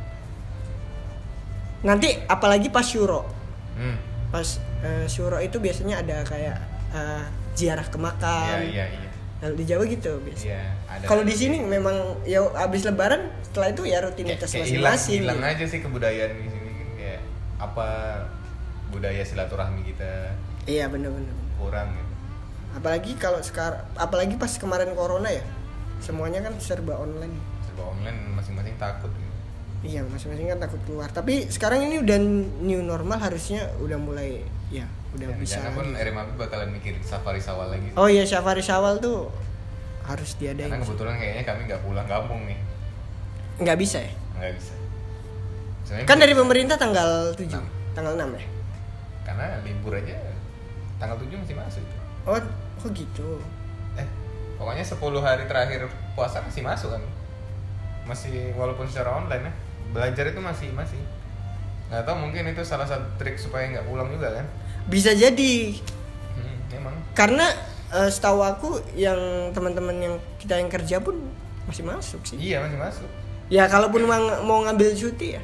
nanti apalagi pas syuro Hmm. pas eh, syuro itu biasanya ada kayak eh, ziarah ke makam. Iya, iya, iya. Kalau di Jawa gitu biasa. Iya, kalau di sini memang ya abis lebaran setelah itu ya rutinitas masing-masing. hilang aja sih kebudayaan di sini kayak apa budaya silaturahmi kita. Iya bener-bener kurang gitu. apalagi kalau sekarang apalagi pas kemarin corona ya semuanya kan serba online. Serba online masing-masing takut gitu. iya masing-masing kan takut keluar. Tapi sekarang ini udah new normal harusnya udah mulai ya udah Dan bisa jangan lagi. RMAP bakalan mikir safari sawal lagi. oh iya safari syawal tuh harus diadain karena kebetulan kayaknya kami nggak pulang kampung nih. Nggak bisa ya? Nggak bisa. Sebenarnya kan dari pemerintah tanggal 7 Enam. tanggal 6 ya? Karena libur aja. Tanggal 7 masih masuk oh kok gitu? Eh pokoknya 10 hari terakhir puasa masih masuk kan? Masih walaupun secara online ya belajar itu masih masih nggak tahu mungkin itu salah satu trik supaya nggak pulang juga kan? Bisa jadi. Hmm, emang? Karena eh, setahu aku yang teman-teman yang kita yang kerja pun masih masuk sih. Iya masih masuk. Ya kalaupun mau, mau ngambil cuti ya.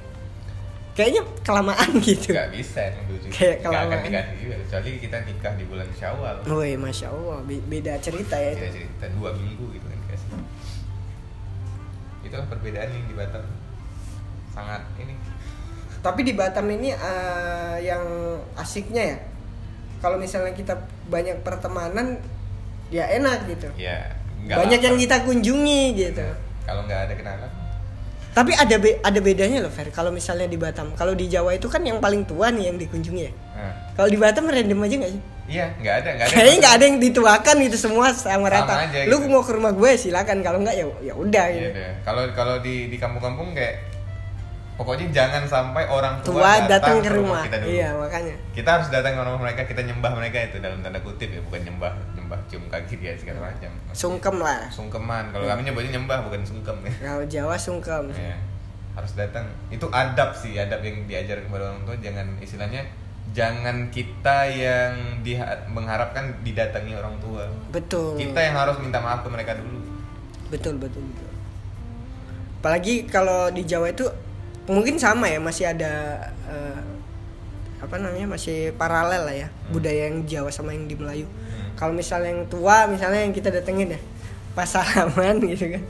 Kayaknya kelamaan gitu. Nggak bisa ngambil cuti. Kayak nggak akan kelamaan. dikasih juga kecuali kita nikah di bulan syawal. Woi, masya Allah, be- beda cerita ya. Kita cerita dua minggu gitu kan dikasih. Itulah perbedaan yang di Batam. Sangat ini Tapi di Batam ini eh, yang asiknya ya, kalau misalnya kita banyak pertemanan, ya enak gitu. ya banyak lapar. yang kita kunjungi gitu. kalau nggak ada kenalan Tapi ada be- ada bedanya loh, Fer. Kalau misalnya di Batam, kalau di Jawa itu kan yang paling tua nih yang dikunjungi ya. nah, Kalau di Batam random aja nggak sih? iya nggak ada nggak ada Kayaknya nggak ada yang dituakan gitu semua sama, Sama rata. aja Lu gitu. mau ke rumah gue silakan, kalau nggak ya ya udah Iya gitu. Kalau kalau di di kampung-kampung kayak pokoknya jangan sampai orang tua, Tua datang ke rumah rumah. kita dulu. Iya, makanya. Kita harus datang ke rumah mereka, kita nyembah mereka itu dalam tanda kutip ya, bukan nyembah nyembah cium kaki dia segala macam. Maksudnya Sungkem lah. Sungkeman. Kalau kami nyebutnya nyembah bukan sungkem ya. Kalau Jawa sungkem. Iya. Harus datang. Itu adab sih, adab yang diajar kepada orang tua jangan istilahnya jangan kita yang mengharapkan didatangi orang tua. Betul. Kita yang harus minta maaf ke mereka dulu. Betul betul betul. Apalagi kalau di Jawa itu mungkin sama ya masih ada eh, apa namanya masih paralel lah ya budaya yang Jawa sama yang di Melayu. Hmm. Kalau misalnya yang tua misalnya yang kita datengin ya pas salaman gitu kan.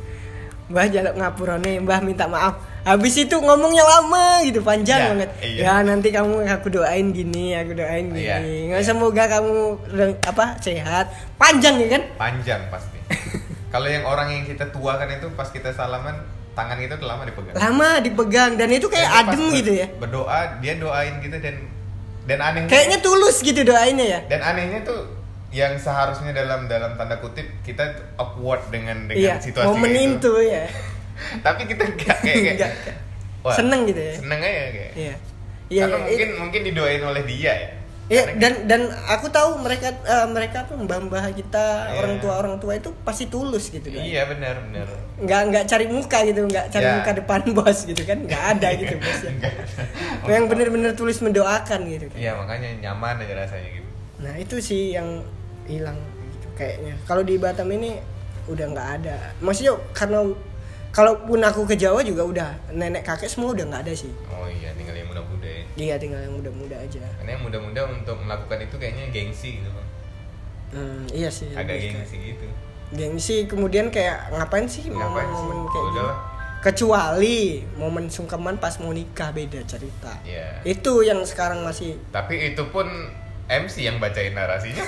Mbah jaluk ngapurane, Mbah minta maaf. Habis itu ngomongnya lama gitu, panjang Iya, banget. iya. Ya nanti kamu aku doain gini, aku doain gini. Iya, Nggak iya. semoga kamu apa sehat. Panjang ya kan? panjang pasti kalau yang orang yang kita tuakan itu pas kita salaman tangan kita tuh lama dipegang Lama dipegang dan itu kayak Dan adem gitu ya. berdoa dia doain gitu dan dan anehnya Kayaknya tulus gitu doainnya ya. dan anehnya tuh yang seharusnya dalam dalam tanda kutip kita awkward dengan dengan Iya, situasi momen kayak itu ya. tapi kita kayak kayak, kayak Nggak, nggak. Seneng gitu ya? seneng aja kayak Iya. Iya, karena iya, mungkin mungkin didoain oleh dia ya Iya, dan dan aku tahu mereka eh, mereka tuh mbah-mbah kita Iya. orang tua orang tua itu pasti tulus gitu kan. iya benar benar Nggak nggak cari muka gitu, nggak cari Ya. muka depan bos gitu kan, nggak ada gitu bosnya. Enggak. Yang bener-bener tulus mendoakan gitu. kan. iya makanya nyaman aja rasanya gitu Nah itu sih yang hilang gitu, kayaknya. Kalau di Batam ini udah nggak ada. Maksudnya karena kalaupun aku ke Jawa juga udah nenek kakek semua udah nggak ada sih. oh iya tinggal yang muda-muda ya Iya tinggal yang muda-muda aja. karena yang muda-muda untuk melakukan itu kayaknya gengsi gitu bang Hmm, iya sih. agak gengsi gitu Gengsi kemudian kayak ngapain sih Ngapain sih? momen kayak Udah lah. Kecuali momen sungkeman pas mau nikah beda cerita. Iya. Itu yang sekarang masih tapi itu pun MC yang bacain narasinya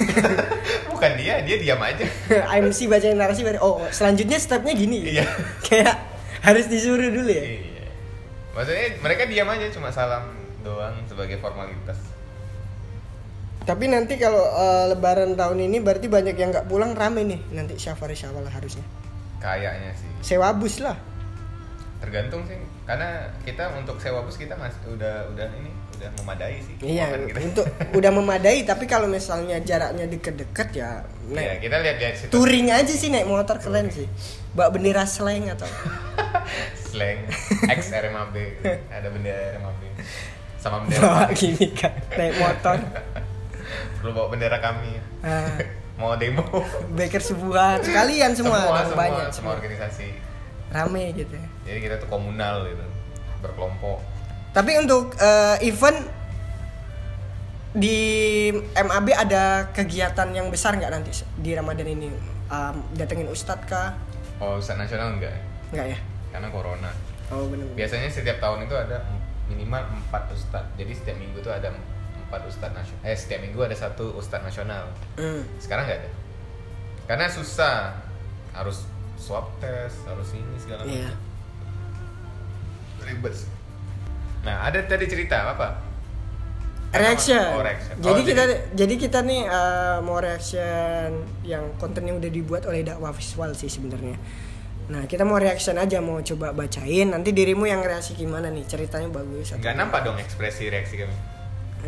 bukan dia dia diam aja MC bacain narasi baru oh selanjutnya stepnya gini Iya. kayak harus disuruh dulu ya iya maksudnya mereka diam aja cuma salam doang sebagai formalitas. Tapi nanti kalau eh, lebaran tahun ini berarti banyak yang nggak pulang rame nih nanti syafari syawal harusnya. Kayaknya sih. Sewa bus lah. Tergantung sih karena kita untuk sewa bus kita masih udah udah ini udah memadai sih iya kita. untuk udah memadai tapi kalau misalnya jaraknya deket-deket ya Iya, naik kita lihat lihat situ. touring aja sih naik motor keren sih. Bawa bendera slang atau slang. X RMAB ada bendera RMAB sama bendera bawa gini kan naik motor. Perlu bawa bendera kami. Nah, mau demo. Baker subuhan sekalian semua, semua, semua, banyak semua semua. organisasi. Rame gitu. Jadi kita tuh komunal gitu berkelompok. Tapi untuk eh, event di MAB ada kegiatan yang besar nggak nanti di Ramadan ini? Um, datengin Ustadz kah? oh Ustadz nasional enggak Nggak ya? karena corona. Oh benar. biasanya setiap tahun itu ada minimal empat ustadz jadi setiap minggu tuh ada empat ustadz nasional eh setiap minggu ada satu ustadz nasional Hmm. sekarang nggak ada karena susah harus swab test harus ini segala Iya. macam ribet nah ada tadi cerita apa reaction. Oh, reaction. Jadi Oh, kita jadi kita nih eh, mau reaction yang konten yang udah dibuat oleh dakwah visual sih sebenarnya. Nah, kita mau reaction aja mau coba bacain nanti dirimu yang reaksi gimana nih ceritanya bagus nggak nampak dong ekspresi reaksi kami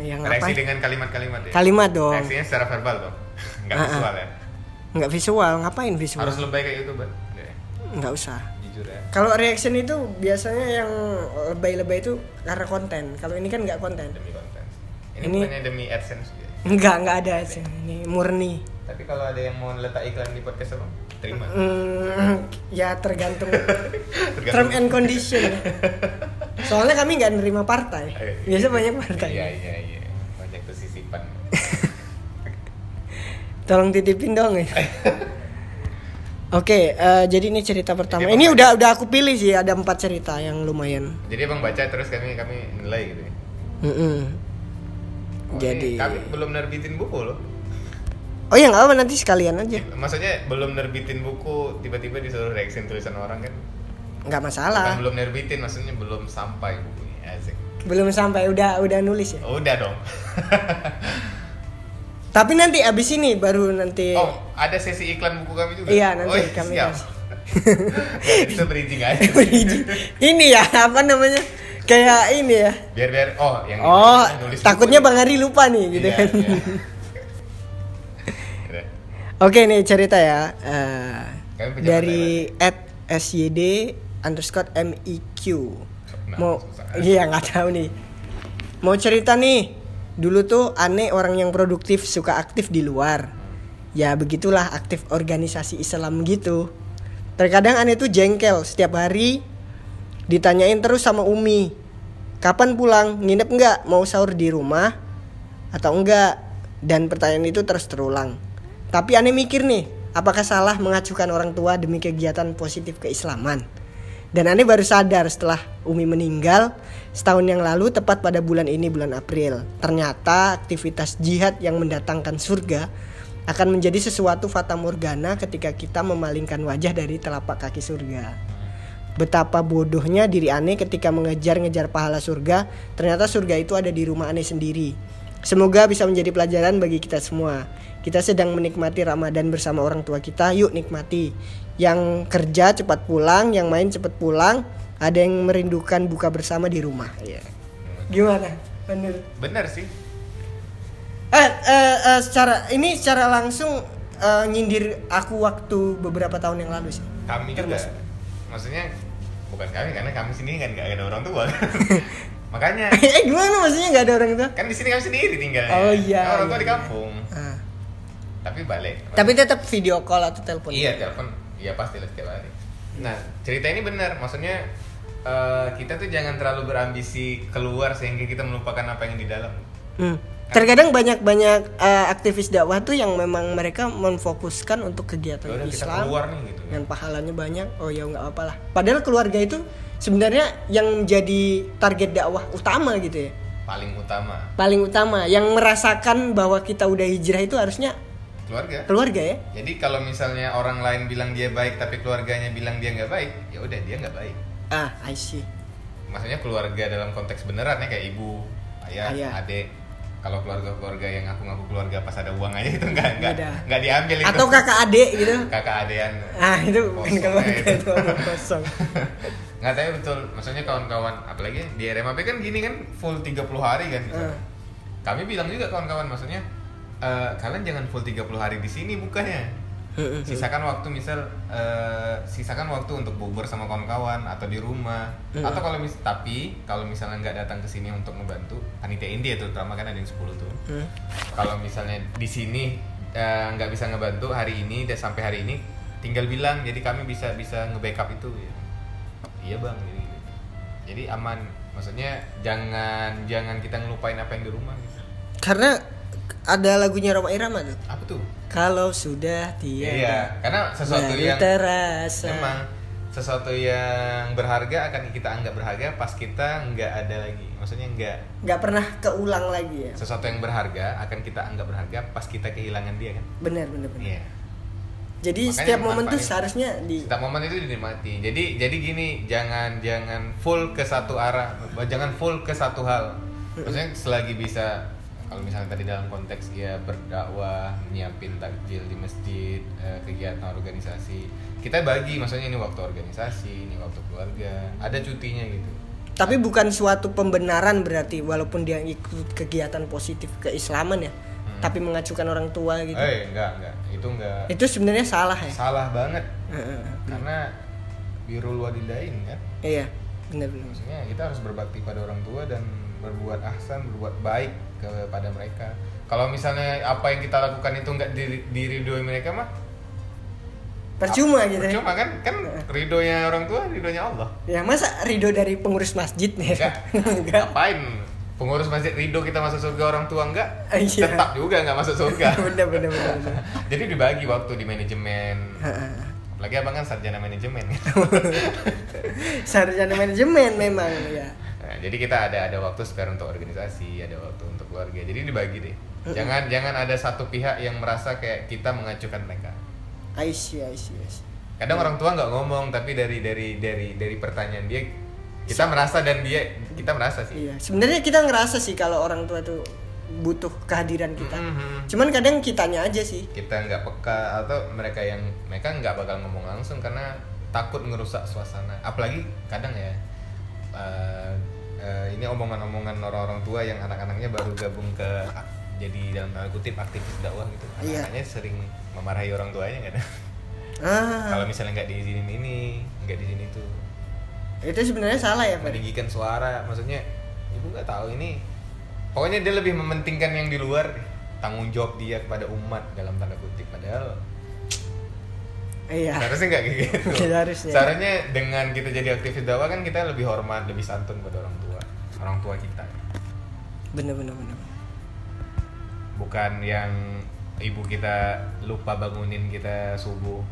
yang reaksi apa? dengan kalimat-kalimat ya Kalimat dong. reaksinya secara verbal dong nggak Ah, ah. visual ya Nggak visual, ngapain visual? harus lebay kayak youtuber Nggak ya? Nggak usah. jujur ya Kalau reaction itu biasanya yang lebay-lebay itu karena konten. Kalau ini kan nggak konten. demi konten ini, Ini- bukannya demi adsense ya? Enggak, enggak ada sih. Ini murni. tapi kalau ada yang mau letak iklan di podcast apa terima Hmm, ya tergantung Tergantung. term and condition. Soalnya kami nggak nerima partai. Eh, Biasa banyak partai. iya iya iya banyak kesisipan Tolong titipin dong ya. Oke, eh, jadi ini cerita pertama. Jadi Ini udah udah aku pilih sih ada empat cerita yang lumayan. jadi abang baca terus kami kami nilai gitu ya Mm-mm. Oh, Jadi- ini kami belum nerbitin buku loh Oh ya nggak apa nanti sekalian aja, maksudnya belum nerbitin buku tiba-tiba disuruh reaction tulisan orang kan nggak masalah. Bukan belum nerbitin maksudnya belum sampai bukunya asik Belum sampai udah udah nulis ya. Oh, udah dong Tapi nanti abis ini baru nanti. oh ada sesi iklan buku kami juga Iya, nanti oh, kami siap. Ya, itu bridging aja ini ya apa namanya? Kayak ini ya. biar biar oh yang Oh, takutnya Bang Ari lupa nih gitu Iya, kan. iya. Oke nih cerita ya. Pejabat dari at SYD underscore MEQ. Nah, Mau susah. iya nggak tahu nih. Mau cerita nih. Dulu tuh aneh orang yang produktif suka aktif di luar. Ya begitulah aktif organisasi Islam gitu. Terkadang aneh tuh jengkel setiap hari ditanyain terus sama Umi. Kapan pulang? Nginep nggak? Mau sahur di rumah? Atau enggak? Dan pertanyaan itu terus terulang. Tapi aneh mikir nih, apakah salah mengacuhkan orang tua demi kegiatan positif keislaman? Dan aneh baru sadar setelah Umi meninggal setahun yang lalu tepat pada bulan ini bulan April. Ternyata aktivitas jihad yang mendatangkan surga akan menjadi sesuatu fata morgana ketika kita memalingkan wajah dari telapak kaki surga. Betapa bodohnya diri aneh ketika mengejar-ngejar pahala surga, ternyata surga itu ada di rumah aneh sendiri. Semoga bisa menjadi pelajaran bagi kita semua. Kita sedang menikmati Ramadan bersama orang tua kita, yuk nikmati. Yang kerja cepat pulang, yang main cepat pulang, ada yang merindukan buka bersama di rumah. Iya. Gimana? Bener. bener sih Eh, eh, eh, secara ini secara langsung eh, nyindir aku waktu beberapa tahun yang lalu sih. kami juga Termasuk. maksudnya bukan kami karena kami sini kan nggak ada orang tua makanya eh gimana maksudnya nggak ada orang itu? kan di sini kami sendiri tinggalnya Oh, iya, Kan orang tua iya, di kampung Ah. tapi balik Tapi tetap video call atau telepon. iya telepon iya pasti lah setiap hari nah cerita ini benar maksudnya eh, kita tuh jangan terlalu berambisi keluar sehingga kita melupakan apa yang di dalam Hmm. Terkadang banyak-banyak eh, aktivis dakwah tuh yang memang mereka memfokuskan untuk kegiatan Ya udah, kita Islam keluar nih gitu dan pahalanya banyak. Oh ya nggak apa-apa lah. Padahal keluarga itu sebenarnya yang menjadi target dakwah utama gitu ya. paling utama Paling utama yang merasakan bahwa kita udah hijrah itu harusnya keluarga keluarga ya. jadi kalau misalnya orang lain bilang dia baik tapi keluarganya bilang dia nggak baik ya udah dia nggak baik Ah, I see. maksudnya keluarga dalam konteks beneran ya kayak ibu ayah, Ayah. adik kalau keluarga-keluarga yang ngaku-ngaku keluarga pas ada uang aja itu nggak nggak nggak diambil itu Atau kakak adik gitu. kakak adean Ah, itu bukan keluarga itu omong kosong. nggak tahu betul maksudnya kawan-kawan apalagi di RMAP kan gini kan full 30 hari kan Ah. kami bilang juga kawan-kawan maksudnya eh, kalian jangan full 30 hari di sini bukannya sisakan waktu misal eh, sisakan waktu untuk bubur sama kawan-kawan atau di rumah Mm. atau kalau mis tapi kalau misalnya nggak datang ke sini untuk membantu panitia India terutama kan ada yang 10 tuh Hmm. kalau misalnya di sini eh, nggak bisa ngebantu hari ini dan sampai hari ini tinggal bilang jadi kami bisa bisa nge-backup itu ya. Iya bang jadi jadi aman maksudnya jangan jangan kita ngelupain apa yang di rumah gitu. Karena ada lagunya Roma Irama tuh. apa tuh Kalau sudah tiada. iya karena sesuatu yang terasa. memang sesuatu yang berharga akan kita anggap berharga pas kita nggak ada lagi maksudnya nggak nggak pernah keulang lagi ya. sesuatu yang berharga akan kita anggap berharga pas kita kehilangan dia kan Benar benar benar. iya Jadi Makanya setiap momen tuh manfaatin. seharusnya di setiap momen itu dinikmati. Jadi jadi gini jangan jangan full ke satu arah. Jangan full ke satu hal. Maksudnya selagi bisa kalau misalnya tadi dalam konteks dia berdakwah nyiapin takjil di masjid eh, kegiatan organisasi kita bagi. Maksudnya ini waktu organisasi ini waktu keluarga. Ada cutinya gitu. Tapi bukan suatu pembenaran berarti walaupun dia ikut kegiatan positif keislaman ya, tapi mengacukan orang tua gitu. eh enggak enggak itu enggak Itu sebenarnya salah ya. salah banget Heeh. karena birul walidain kan Iya, benar-benar. maksudnya kita harus berbakti pada orang tua dan berbuat ahsan berbuat baik kepada mereka kalau misalnya apa yang kita lakukan itu enggak diri, diridhoi mereka mah Percuma gitu ya. percuma kan kan ridhonya orang tua ridhonya Allah Ya masa ridho dari pengurus masjid nih? enggak ngapain pengurus masjid ridho kita masuk surga orang tua enggak Iya. tetap juga enggak masuk surga bener bener bener. bener. jadi dibagi waktu di manajemen lagi abang kan sarjana manajemen Sarjana manajemen memang ya. Nah, jadi kita ada ada waktu spare untuk organisasi, ada waktu untuk keluarga. Jadi dibagi deh. Jangan jangan ada satu pihak yang merasa kayak kita mengacukan mereka. I see, I see, I see. Kadang orang tua nggak ngomong, tapi dari dari dari dari pertanyaan dia kita merasa dan dia kita merasa sih. Iya, sebenarnya kita ngerasa sih kalau orang tua tuh butuh kehadiran kita. Mhm. Cuman kadang kitanya aja sih. Kita nggak peka atau mereka yang mereka nggak bakal ngomong langsung karena takut ngerusak suasana. Apalagi kadang ya eh, eh, ini omongan-omongan orang-orang tua yang anak-anaknya baru gabung ke jadi dalam tanda kutip aktivis dakwah gitu. Iya. Anak-anaknya sering memarahi orang tuanya kan. Ah, Kalau misalnya nggak diizinin ini, nggak di sini tuh. Itu sebenarnya salah ya, Pak. meninggikan suara maksudnya ibu nggak tahu ini pokoknya dia lebih mementingkan yang di luar tanggung jawab dia kepada umat dalam tanda kutip padahal Iya. seharusnya nggak gitu Seharusnya. seharusnya dengan kita jadi aktivis dakwah kan kita lebih hormat lebih santun pada orang tua orang tua kita Bener bener bener. bukan yang ibu kita lupa bangunin kita subuh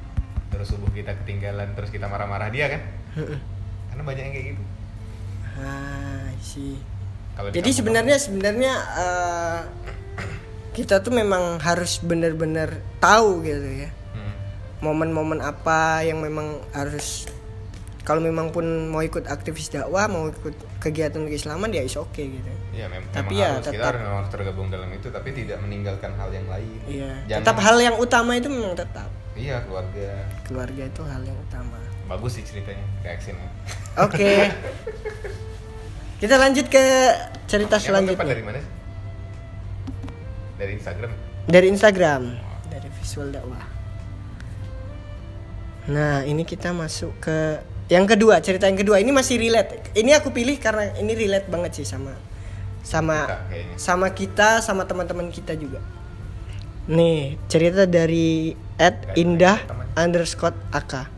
terus subuh kita ketinggalan terus kita marah-marah dia kan. Karena banyak yang kayak gitu Ah, sih. Jadi sebenarnya sebenarnya eh, kita tuh memang harus bener-bener tahu gitu ya. Hmm. Momen-momen apa yang memang harus kalau memang pun mau ikut aktivis dakwah, mau ikut kegiatan keislaman ya is oke gitu. Iya, mem Tapi memang ya harus kita tetap- harus memang harus tergabung dalam itu tapi tidak meninggalkan hal yang lain. Iya. Jangan- Tetap hal yang utama itu memang tetap. Iya, keluarga. Keluarga itu hal yang utama. Bagus sih ceritanya, reaksinya. Oke. Kita lanjut ke cerita Yang selanjutnya. dari mana sih? Dari Instagram. Dari Instagram, dari visual dakwah. Nah, ini kita masuk ke yang kedua, cerita yang kedua. Ini masih relate. Ini aku pilih karena ini relate banget sih sama sama Kita kayaknya. sama kita, sama teman-teman kita juga. Nih, cerita dari at Dari indah underscore aka.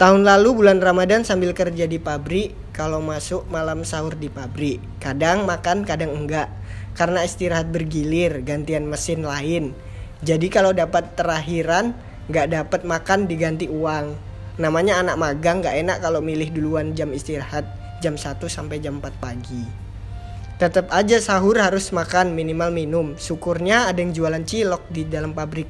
Tahun lalu bulan Ramadan sambil kerja di pabrik, kalau masuk malam sahur di pabrik. Kadang makan, kadang enggak. Karena istirahat bergilir, gantian mesin lain. Jadi kalau dapat terakhiran, nggak dapat makan diganti uang. Namanya anak magang nggak enak kalau milih duluan jam istirahat jam 1 sampai jam 4 pagi. Tetap aja sahur harus makan minimal minum. Syukurnya ada yang jualan cilok di dalam pabrik.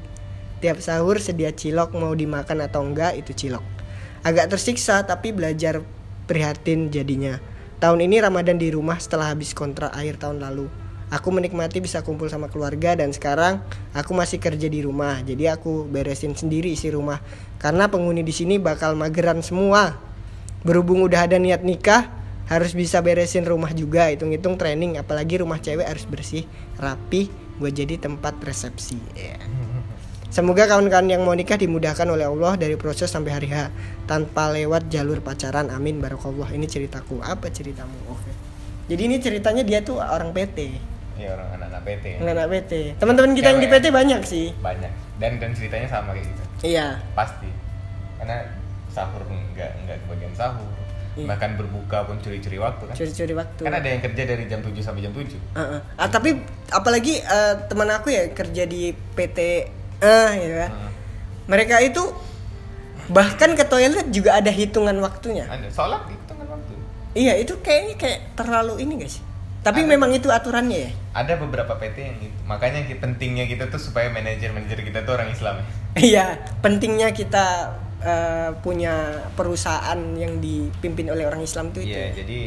Tiap sahur sedia cilok mau dimakan atau enggak itu cilok. Agak tersiksa tapi belajar prihatin jadinya. Tahun ini Ramadan di rumah setelah habis kontrak akhir tahun lalu. Aku menikmati bisa kumpul sama keluarga dan sekarang aku masih kerja di rumah. Jadi aku beresin sendiri isi rumah karena penghuni di sini bakal mageran semua. Berhubung udah ada niat nikah, harus bisa beresin rumah juga. Hitung-hitung training, apalagi rumah cewek harus bersih, rapi buat jadi tempat resepsi. Iya. Semoga kawan-kawan yang mau nikah dimudahkan oleh Allah dari proses sampai hari H tanpa lewat jalur pacaran. Amin barokallah. Ini ceritaku. Apa ceritamu? Oke. Jadi ini ceritanya dia tuh orang PT. Iya, orang anak-anak PT. Anak PT. Teman-teman kita yang di. PT banyak sih. Banyak. Dan dan ceritanya sama kayak gitu. Iya. Pasti. Karena sahur enggak enggak kebagian sahur. Iya. Bahkan berbuka pun curi-curi waktu kan. Curi-curi waktu. Kan ada yang kerja dari jam 7 sampai jam 7. Heeh. Ah, tapi apalagi eh, teman aku ya kerja di PT eh gitu kan. Hmm. Mereka itu bahkan ke toilet juga ada hitungan waktunya. Ada sholat itu kan waktu. Iya, itu kayaknya kayak terlalu ini sih? Tapi Ada. memang itu aturannya ya. Ada beberapa PT yang gitu. Makanya pentingnya kita tuh supaya manajer-manajer kita tuh orang Islam ya. Iya, pentingnya kita eh, punya perusahaan yang dipimpin oleh orang Islam tuh itu Iya, jadi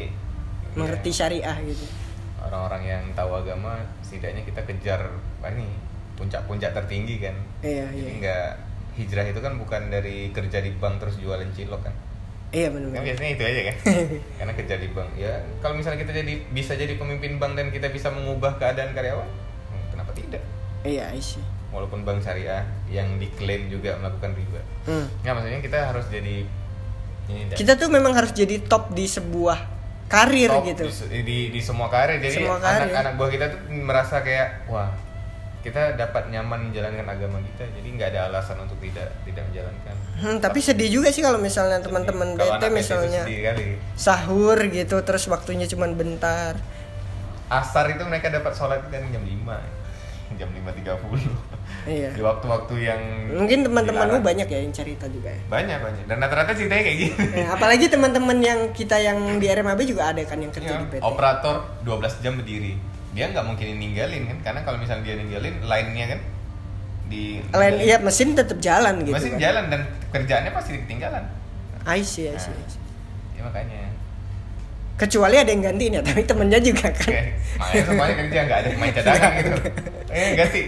mengerti ya, syariah gitu. orang-orang yang tahu agama setidaknya kita kejar apa ini puncak-puncak tertinggi kan. Iya, jadi iya. nggak hijrah itu kan bukan dari kerja di bank terus jualan cilok kan? Iya kan benar biasanya itu aja kan? Karena kerja di bank. Ya kalau misalnya kita jadi bisa jadi pemimpin bank dan kita bisa mengubah keadaan karyawan hmm, kenapa tidak? Iya sih walaupun bank syariah yang diklaim juga melakukan riba hmm. nggak maksudnya kita harus jadi ini kita tuh memang harus jadi top di sebuah karir top gitu. di, di, di semua karir. Jadi anak-anak buah kita tuh merasa kayak wah kita dapat nyaman menjalankan agama kita jadi nggak ada alasan untuk tidak tidak menjalankan. Hmm, tapi sedih juga sih kalau misalnya teman-teman bete itu misalnya kali. sahur gitu terus waktunya cuman bentar. Asar itu mereka dapat sholat kan jam 5 jam 5.30 iya. Di waktu-waktu yang mungkin teman-temanmu banyak ya yang cerita juga ya? Banyak banyak. Dan rata-rata ceritanya kayak gini Ya, apalagi teman-teman yang kita yang di RMAB juga ada kan yang kerja Iya, di PT operator 12 jam berdiri dia nggak mungkin ninggalin kan? Karena kalau misalnya dia ninggalin line-nya kan di lain iya mesin tetap jalan gitu masih kan. jalan dan kerjaannya pasti ketinggalan. I see, I see, I see. ya makanya. Kecuali ada yang gantiin ya tapi temennya juga kan. Oke, makanya semuanya kerja nggak ada main cadangan gitu. Eh ganti.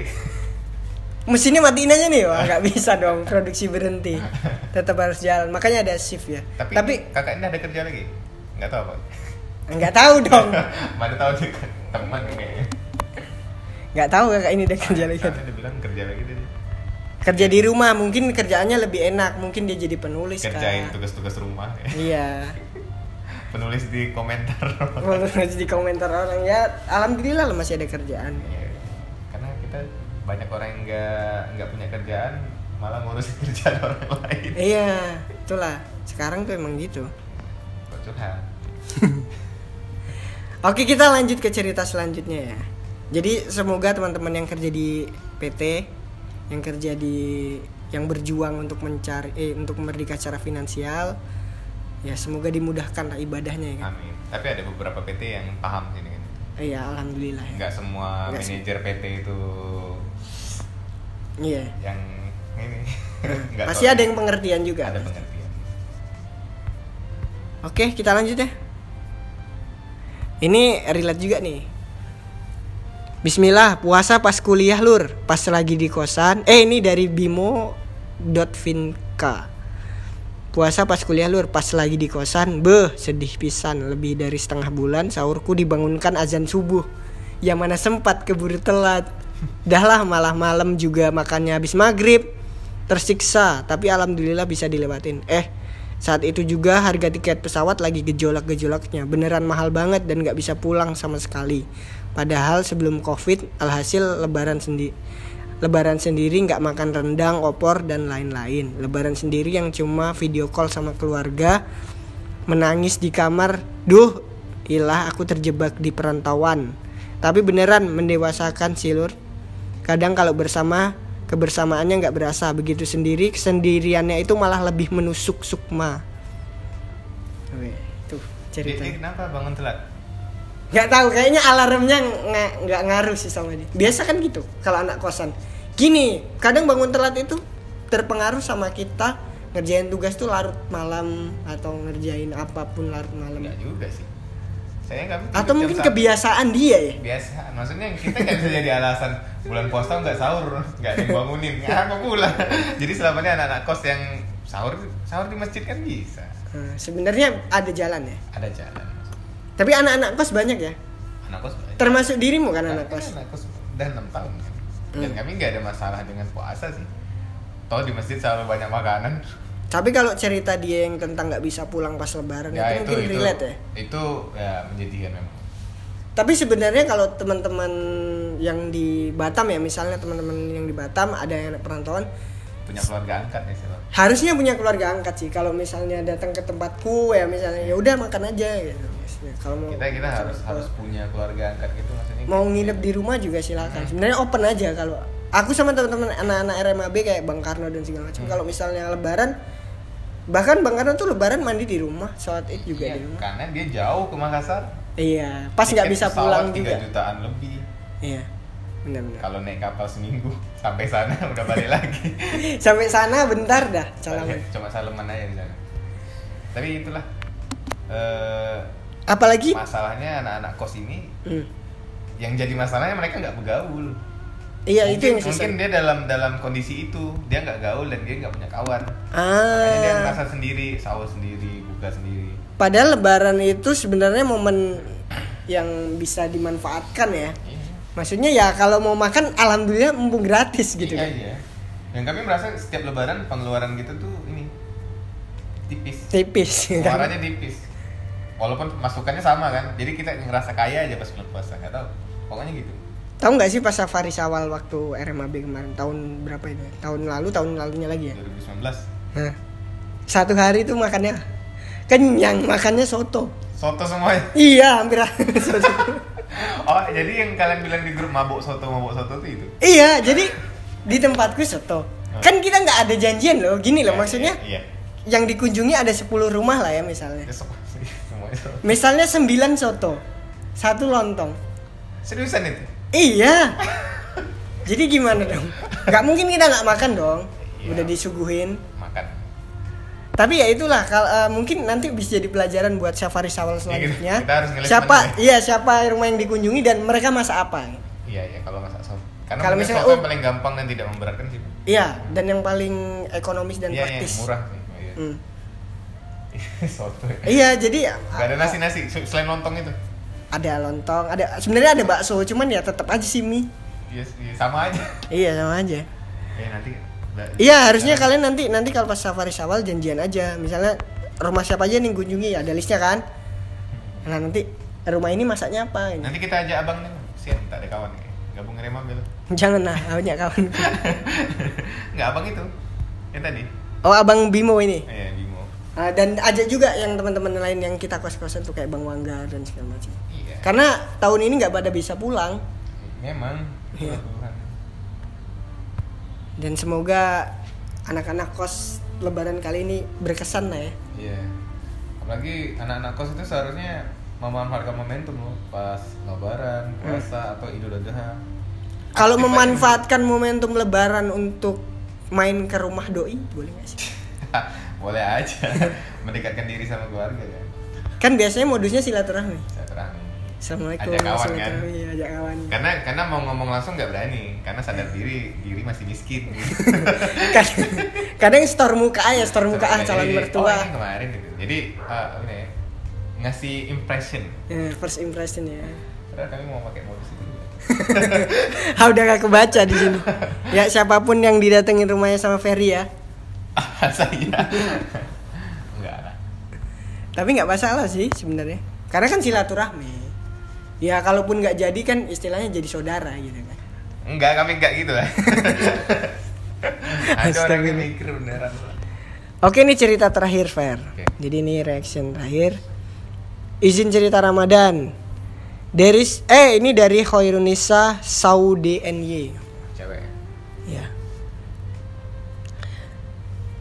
Mesinnya matiin aja nih wah nggak bisa dong produksi berhenti. Tetap harus jalan. Makanya ada shift ya. Tapi, tapi kakak ini ada kerja lagi? Nggak tahu apa nggak tahu dong. Mana tahu juga teman kayaknya. Nggak tahu kakak ini udah kerja lagi. Dia bilang kerja lagi dia. Kerja di rumah mungkin kerjaannya lebih enak mungkin dia jadi penulis kerjain tugas-tugas rumah iya. Penulis di komentar. Penulis di komentar orang ya. Alhamdulillah lah masih ada kerjaan. Iya. karena kita banyak orang yang nggak nggak punya kerjaan malah ngurusin kerjaan orang lain. Iya itulah. Sekarang tuh emang gitu. Kok curhat Oke kita lanjut ke cerita selanjutnya ya. Jadi semoga teman-teman yang kerja di PT, yang kerja di yang berjuang untuk mencari eh untuk merdeka secara finansial, ya semoga dimudahkan lah ibadahnya ya kan. amin tapi ada beberapa PT yang paham sini kan Iya alhamdulillah ya. semua Nggak sih. manajer PT itu Iya. yang ini nggak Pasti tahu. ada yang pengertian juga. ada pengertian Oke kita lanjut ya. Ini relate juga nih. Bismillah, puasa pas kuliah lur, pas lagi di kosan. Eh ini dari bimo.finka. Puasa pas kuliah lur, pas lagi di kosan. Beh, sedih pisan. Lebih dari setengah bulan sahurku dibangunkan azan subuh. Yang mana sempat keburu telat. Dah lah malah malam juga makannya habis maghrib. Tersiksa, tapi alhamdulillah bisa dilewatin. Eh, saat itu juga harga tiket pesawat lagi gejolak-gejolaknya. Beneran mahal banget dan gak bisa pulang sama sekali. Padahal sebelum covid, alhasil lebaran sendiri. Lebaran sendiri nggak makan rendang, opor dan lain-lain. Lebaran sendiri yang cuma video call sama keluarga, menangis di kamar. Duh, ilah aku terjebak di perantauan. Tapi beneran mendewasakan sih lur. Kadang kalau bersama kebersamaannya nggak berasa begitu sendiri kesendiriannya itu malah lebih menusuk sukma. Oke, tuh cerita. dia kenapa bangun telat Nggak tahu kayaknya alarmnya nggak nggak ngaruh sih sama dia. Biasa kan gitu kalau anak kosan. Gini, kadang bangun telat itu terpengaruh sama kita ngerjain tugas tuh larut malam atau ngerjain apa pun larut malam. Enggak juga sih saya nggak Atau mungkin kebiasaan dia ya. biasa maksudnya kita nggak bisa jadi alasan bulan puasa nggak sahur nggak ada yang bangunin apa pula jadi selama ini anak-anak kos yang sahur sahur di masjid kan bisa Nah, sebenarnya ada jalan ya. ada jalan Tapi anak-anak kos banyak ya. anak kos banyak. Termasuk dirimu kan Karena anak kos. anak kos udah enam tahun kan dan Hmm. kami nggak ada masalah dengan puasa sih toh di masjid selalu banyak makanan Tapi kalau cerita dia yang tentang nggak bisa pulang pas lebaran itu, mungkin relate ya. itu ya menjadikan memang Tapi sebenarnya kalau teman-teman yang di Batam ya, misalnya teman-teman yang di Batam ada yang anak perantauan, punya keluarga angkat ya sih harusnya punya keluarga angkat sih. Kalau misalnya datang ke tempatku ya misalnya ya udah makan aja gitu. Maksudnya, Kalau mau kita kita harus harus punya keluarga angkat gitu maksudnya mau nginep di rumah juga silakan. Sebenarnya open aja kalau aku sama teman-teman anak-anak RMAB kayak Bang Karno dan segala macam. Kalau misalnya lebaran bahkan Bang Karno tuh lebaran mandi di rumah, sholat id juga Iya, di rumah. karena dia jauh ke Makassar Iya, pas nggak bisa pulang 3 juga. jutaan lebih Iya, benar-benar. kalau naik kapal seminggu sampai sana udah balik lagi Sampai sana bentar dah, salaman. cuma salaman aja di sana tapi itulah eh, Apalagi, masalahnya anak-anak kos ini hmm, yang jadi masalahnya mereka nggak bergaul iya mungkin, itu yang susah. mungkin dia dalam dalam kondisi itu dia nggak gaul dan dia nggak punya kawan. Ah makanya dia merasa sendiri sahur sendiri buka sendiri. Padahal lebaran itu sebenarnya momen yang bisa dimanfaatkan ya. Iya. Maksudnya ya kalau mau makan alhamdulillah mumpung gratis gitu iya, kan. iya. dan kami merasa setiap lebaran pengeluaran kita tuh ini tipis. Tipis. Pengeluarannya tipis. Walaupun masukannya sama kan jadi kita ngerasa kaya aja pas bulan puasa nggak tahu. Pokoknya gitu tahu nggak sih pas safari sawal waktu RMAB kemarin? Tahun berapa itu tahun lalu tahun lalunya lagi ya? 2019 Nah, satu hari itu makannya kenyang makannya soto. Soto semuanya iya hampir soto. Oh jadi yang kalian bilang di grup mabuk soto mabuk soto tuh itu? Iya jadi di tempatku soto. Kan kita nggak ada janjian loh gini loh Iya, maksudnya. iya, iya. yang dikunjungi ada 10 rumah lah ya misalnya. Ya, soto. misalnya 9 soto satu lontong. Seriusan itu iya. Jadi gimana dong? Nggak mungkin kita nggak makan dong. Iya. udah disuguhin. Makan. Tapi ya itulah kalau eh, mungkin nanti bisa jadi pelajaran buat safari sawal selanjutnya Iya, kita harus siapa mana iya siapa rumah yang dikunjungi dan mereka masak apa? Iya iya kalau masak soto karena Kalau misalnya, oh. yang paling gampang dan tidak memberatkan sih iya dan yang paling ekonomis dan iya iya praktis. murah sih Oh, iya. Hmm. soto ya. iya jadi Gak ada nasi nasi selain lontong itu ada lontong ada sebenarnya ada bakso cuman ya tetap aja sih mie iya iya, sama aja. Iya sama aja. Ya nanti iya harusnya kalian nanti nanti kalau pas safari sawal janjian aja. Misalnya rumah siapa aja nih kunjungi ada listnya kan? Nah nanti rumah ini masaknya apa ini? Nanti kita ajak abang nih siap tak ada kawan nih. Gabung ngerem ambil jangan lah banyak kawan. Nggak abang itu. Yang tadi? Oh abang Bimo ini. Iya Bimo. Ah, dan ajak juga yang teman-teman lain yang kita kos-kosan tuh kayak Bang Wangga dan segala macam. iya Karena tahun ini nggak pada bisa pulang memang. Tuhan. dan semoga anak-anak kos Lebaran kali ini berkesan lah ya. Iya. Apalagi anak-anak kos itu seharusnya memanfaatkan momentum loh pas lebaran, puasa atau Idul Adha. Kalau memanfaatkan momentum Lebaran untuk main ke rumah doi, boleh nggak sih? Boleh aja mendekatkan diri sama keluarga kan. Kan biasanya modusnya silaturahmi. Terang. Assalamualaikum. Ajak kawan, kan? silaturahmi, ajak kawan. Karena karena mau ngomong langsung nggak berani, karena sadar diri diri masih miskin. Kadang, kadang store muka ya, store muka ah calon mertua. Oh, ini kemarin gitu. Jadi eh, apa ya? Ngasih impression. Ya, first impression ya. Padahal kami mau pakai modus itu. Ah udah gak kebaca di sini. Ya siapa pun yang didatengin rumahnya sama Ferry ya. Saya. Enggak lah. Tapi nggak masalah sih sebenarnya. Karena kan silaturahmi. Ya kalaupun nggak jadi kan istilahnya jadi saudara gitu kan. Enggak, kami enggak gitu lah. Ada orang yang Astaga. mikir beneran. Oke ini cerita terakhir Fer. Oke. Jadi ini reaction terakhir. Izin cerita Ramadan. Dari eh ini dari Khairunisa Saudi NY.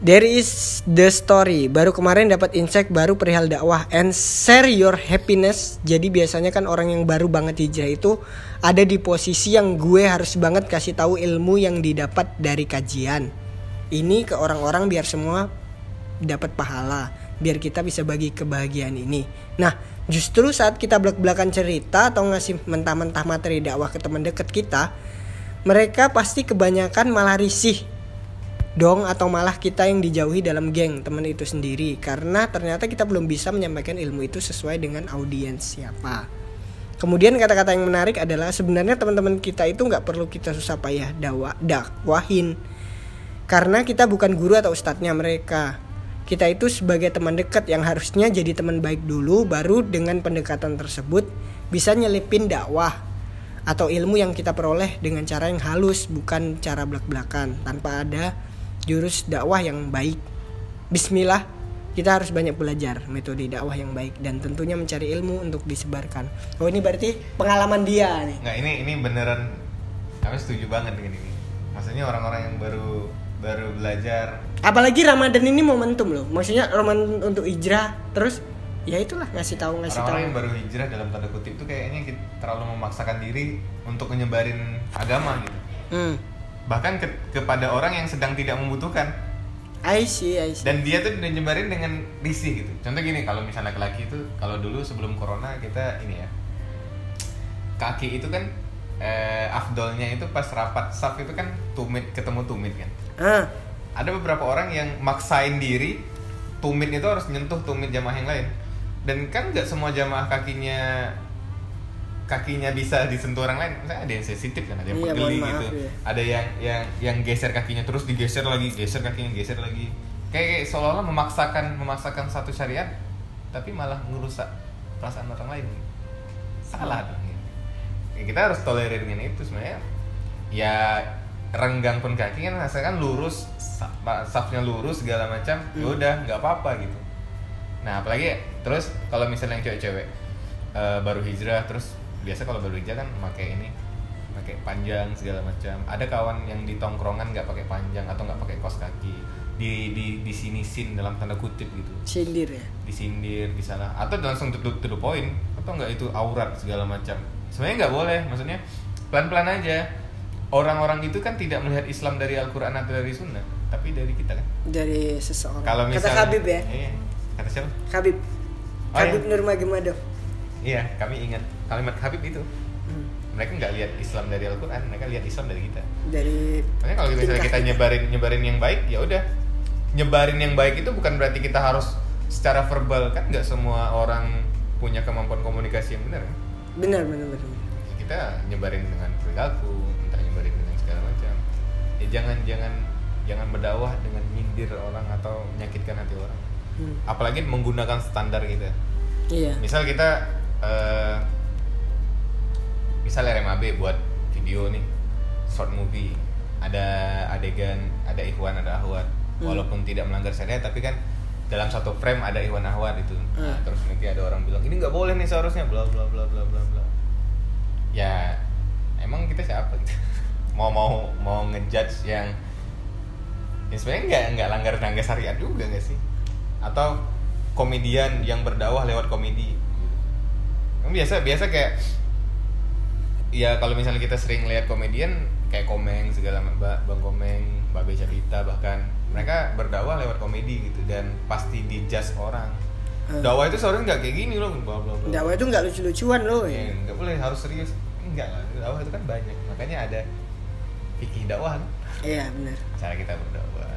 There is the story. Baru kemarin dapat insight baru perihal dakwah and share your happiness. Jadi biasanya kan orang yang baru banget hijrah itu ada di posisi yang gue harus banget kasih tahu ilmu yang didapat dari kajian. Ini ke orang-orang biar semua dapat pahala, biar kita bisa bagi kebahagiaan ini. Nah, justru saat kita belak-belakan cerita atau ngasih mentah-mentah materi dakwah ke teman dekat kita, mereka pasti kebanyakan malah risih dong atau malah kita yang dijauhi dalam geng teman itu sendiri karena ternyata kita belum bisa menyampaikan ilmu itu sesuai dengan audiens siapa. Kemudian kata-kata yang menarik adalah sebenarnya teman-teman kita itu nggak perlu kita susah payah dakwah dakwahin karena kita bukan guru atau ustadznya mereka. Kita itu sebagai teman dekat yang harusnya jadi teman baik dulu baru dengan pendekatan tersebut bisa nyelipin dakwah atau ilmu yang kita peroleh dengan cara yang halus bukan cara belak-belakan tanpa ada jurus dakwah yang baik. Bismillah, kita harus banyak belajar metode dakwah yang baik dan tentunya mencari ilmu untuk disebarkan. Oh ini berarti pengalaman dia nih. Enggak, ini ini beneran kami setuju banget dengan ini. Maksudnya orang-orang yang baru baru belajar Apalagi Ramadan ini momentum loh. Maksudnya Ramadan untuk hijrah terus ya itulah ngasih tahu ngasih tahu. orang-orang yang baru hijrah dalam tanda kutip itu kayaknya kita terlalu memaksakan diri untuk menyebarin agama gitu. Hmm. Bahkan ke- kepada orang yang sedang tidak membutuhkan I see, I see. dan dia tuh udah nyebarin dengan risih gitu. Contoh gini, kalau misalnya laki-laki itu kalau dulu sebelum corona kita ini ya kaki itu kan eh, afdolnya itu pas rapat saf itu kan tumit ketemu tumit kan ah ada beberapa orang yang maksain diri tumit itu harus nyentuh tumit jamaah yang lain dan kan nggak semua jamaah kakinya kakinya bisa disentuh orang lain misalnya ada yang sensitif kan ada yang Iya, pegeli mohon maaf, gitu ya. ada yang yang yang geser kakinya terus digeser lagi geser kakinya geser lagi kayak, kayak seolah-olah memaksakan memaksakan satu syariat tapi malah merusak perasaan orang lain salah dong ya. Ya, kita harus tolerir dengan itu sebenarnya ya renggang pun kaki kan asalkan lurus sa- safnya lurus segala macam ya Hmm. udah nggak apa-apa gitu nah apalagi terus kalau misalnya yang cewek-cewek eh, baru hijrah terus biasa kalau baru hijrah kan pakai ini pakai panjang segala macam. Ada kawan yang di tongkrongan nggak pakai panjang atau nggak pakai kos kaki. Di di di sini sin dalam tanda kutip gitu. Sindir ya? Disindir disalah. Atau langsung to, to the point. Atau nggak itu aurat segala macam. Sebenarnya nggak boleh. Maksudnya pelan pelan aja. Orang-orang itu kan tidak melihat Islam dari Al-Quran atau dari Sunnah tapi dari kita kan. Dari seseorang. Kalau kata misalnya Habib ya? Iya. kata siapa? Habib Oh, Habib iya. Nurmagomedov. Iya kami ingat kalimat Habib itu. Hmm. mereka nggak lihat Islam dari Al-Quran mereka lihat Islam dari kita. Dari Makanya kalau misalnya kita. nyebarin nyebarin yang baik ya udah. Nyebarin yang baik itu bukan berarti kita harus secara verbal kan nggak semua orang punya kemampuan komunikasi yang benar kan? benar benar benar. Kita nyebarin dengan perilaku entah nyebarin dengan segala macam. Ya jangan jangan jangan berdakwah dengan nyindir orang atau menyakitkan hati orang. Hmm. apalagi menggunakan standar kita. Iya. Misal kita eh, misal RMAB buat video nih short movie. Ada adegan ada ikhwan ada ahwat. Hmm. walaupun tidak melanggar syariat tapi kan dalam satu frame ada ikhwan ahwat itu. Nah, Hmm. terus nanti ada orang bilang ini nggak boleh nih seharusnya bla bla bla bla bla bla. Ya emang kita siapa? Gitu mau mau mau ngejudge yang ya sebenarnya nggak nggak langgar langgar syariat juga nggak sih? Atau komedian yang berdakwah lewat komedi. Biasa biasa kayak ya kalau misalnya kita sering lihat komedian kayak komeng segala mbak bang komeng mbak Beca Bita bahkan mereka berdakwah lewat komedi gitu dan pasti dijudge orang. Hmm. dakwah itu seharusnya nggak kayak gini loh bla bla bla. Dakwah itu nggak lucu-lucuan loh ya. Ya nggak boleh harus serius. Enggak lah dakwah itu kan banyak makanya ada fikih dakwah kan? Iya benar. Cara kita berdakwah.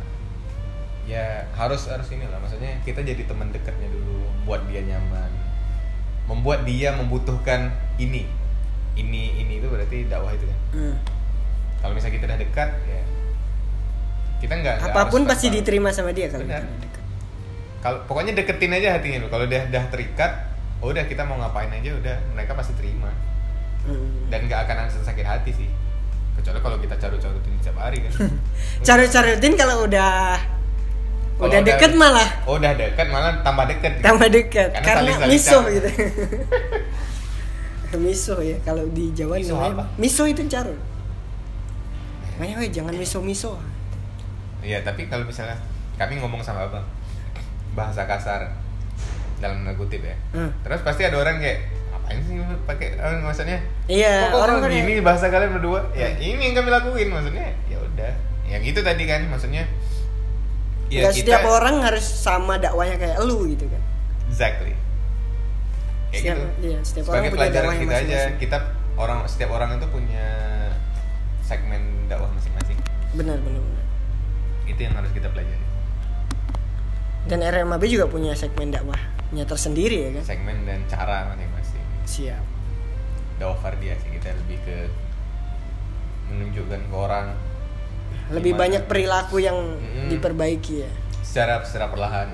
Ya harus harus ini lah maksudnya kita jadi teman dekatnya dulu buat dia nyaman. Membuat dia membutuhkan ini ini ini itu berarti dakwah itu kan Hmm. kalau misalnya kita udah dekat ya kita nggak apa pun harus pasti diterima sama dia kalau Benar. kita dekat kalau pokoknya deketin aja hatinya lo kalau udah udah terikat oh udah kita mau ngapain aja udah mereka pasti terima Hmm. dan nggak akan ada sakit hati sih kecuali kalau kita carut-carutin setiap hari kan Carut-carutin kalau udah Kalau udah deket malah oh udah dekat malah tambah deket gitu. tambah deket Karena karena carut. gitu miso ya kalau di Jawa Miso namanya apa? miso itu carut makanya weh jangan miso miso Iya, tapi kalau misalnya kami ngomong sama abang bahasa kasar dalam kutip ya. Hmm. Terus pasti ada orang kayak ngapain sih pakai eh, maksudnya? Iya, Kok, kok orang kan gini ya- bahasa kalian berdua? Ya Hmm. ini yang kami lakuin maksudnya. Ya udah. Yang itu tadi kan maksudnya. Ya, Nggak setiap orang harus sama dakwanya kayak lu gitu kan Exactly. Kayak Setiap- gitu. iya, setiap orang Sebagai punya pelajaran kita aja, masing-masing. kita orang setiap orang itu punya segmen dakwah masing-masing. benar benar benar Itu yang harus kita pelajari. dan RMAB juga punya segmen dakwahnya tersendiri ya kan Segmen dan cara masing-masing. siap dakwah fardiyah sih kita lebih ke menunjukkan ke orang lebih gimana banyak perilaku yang Mm-mm. diperbaiki ya secara secara perlahan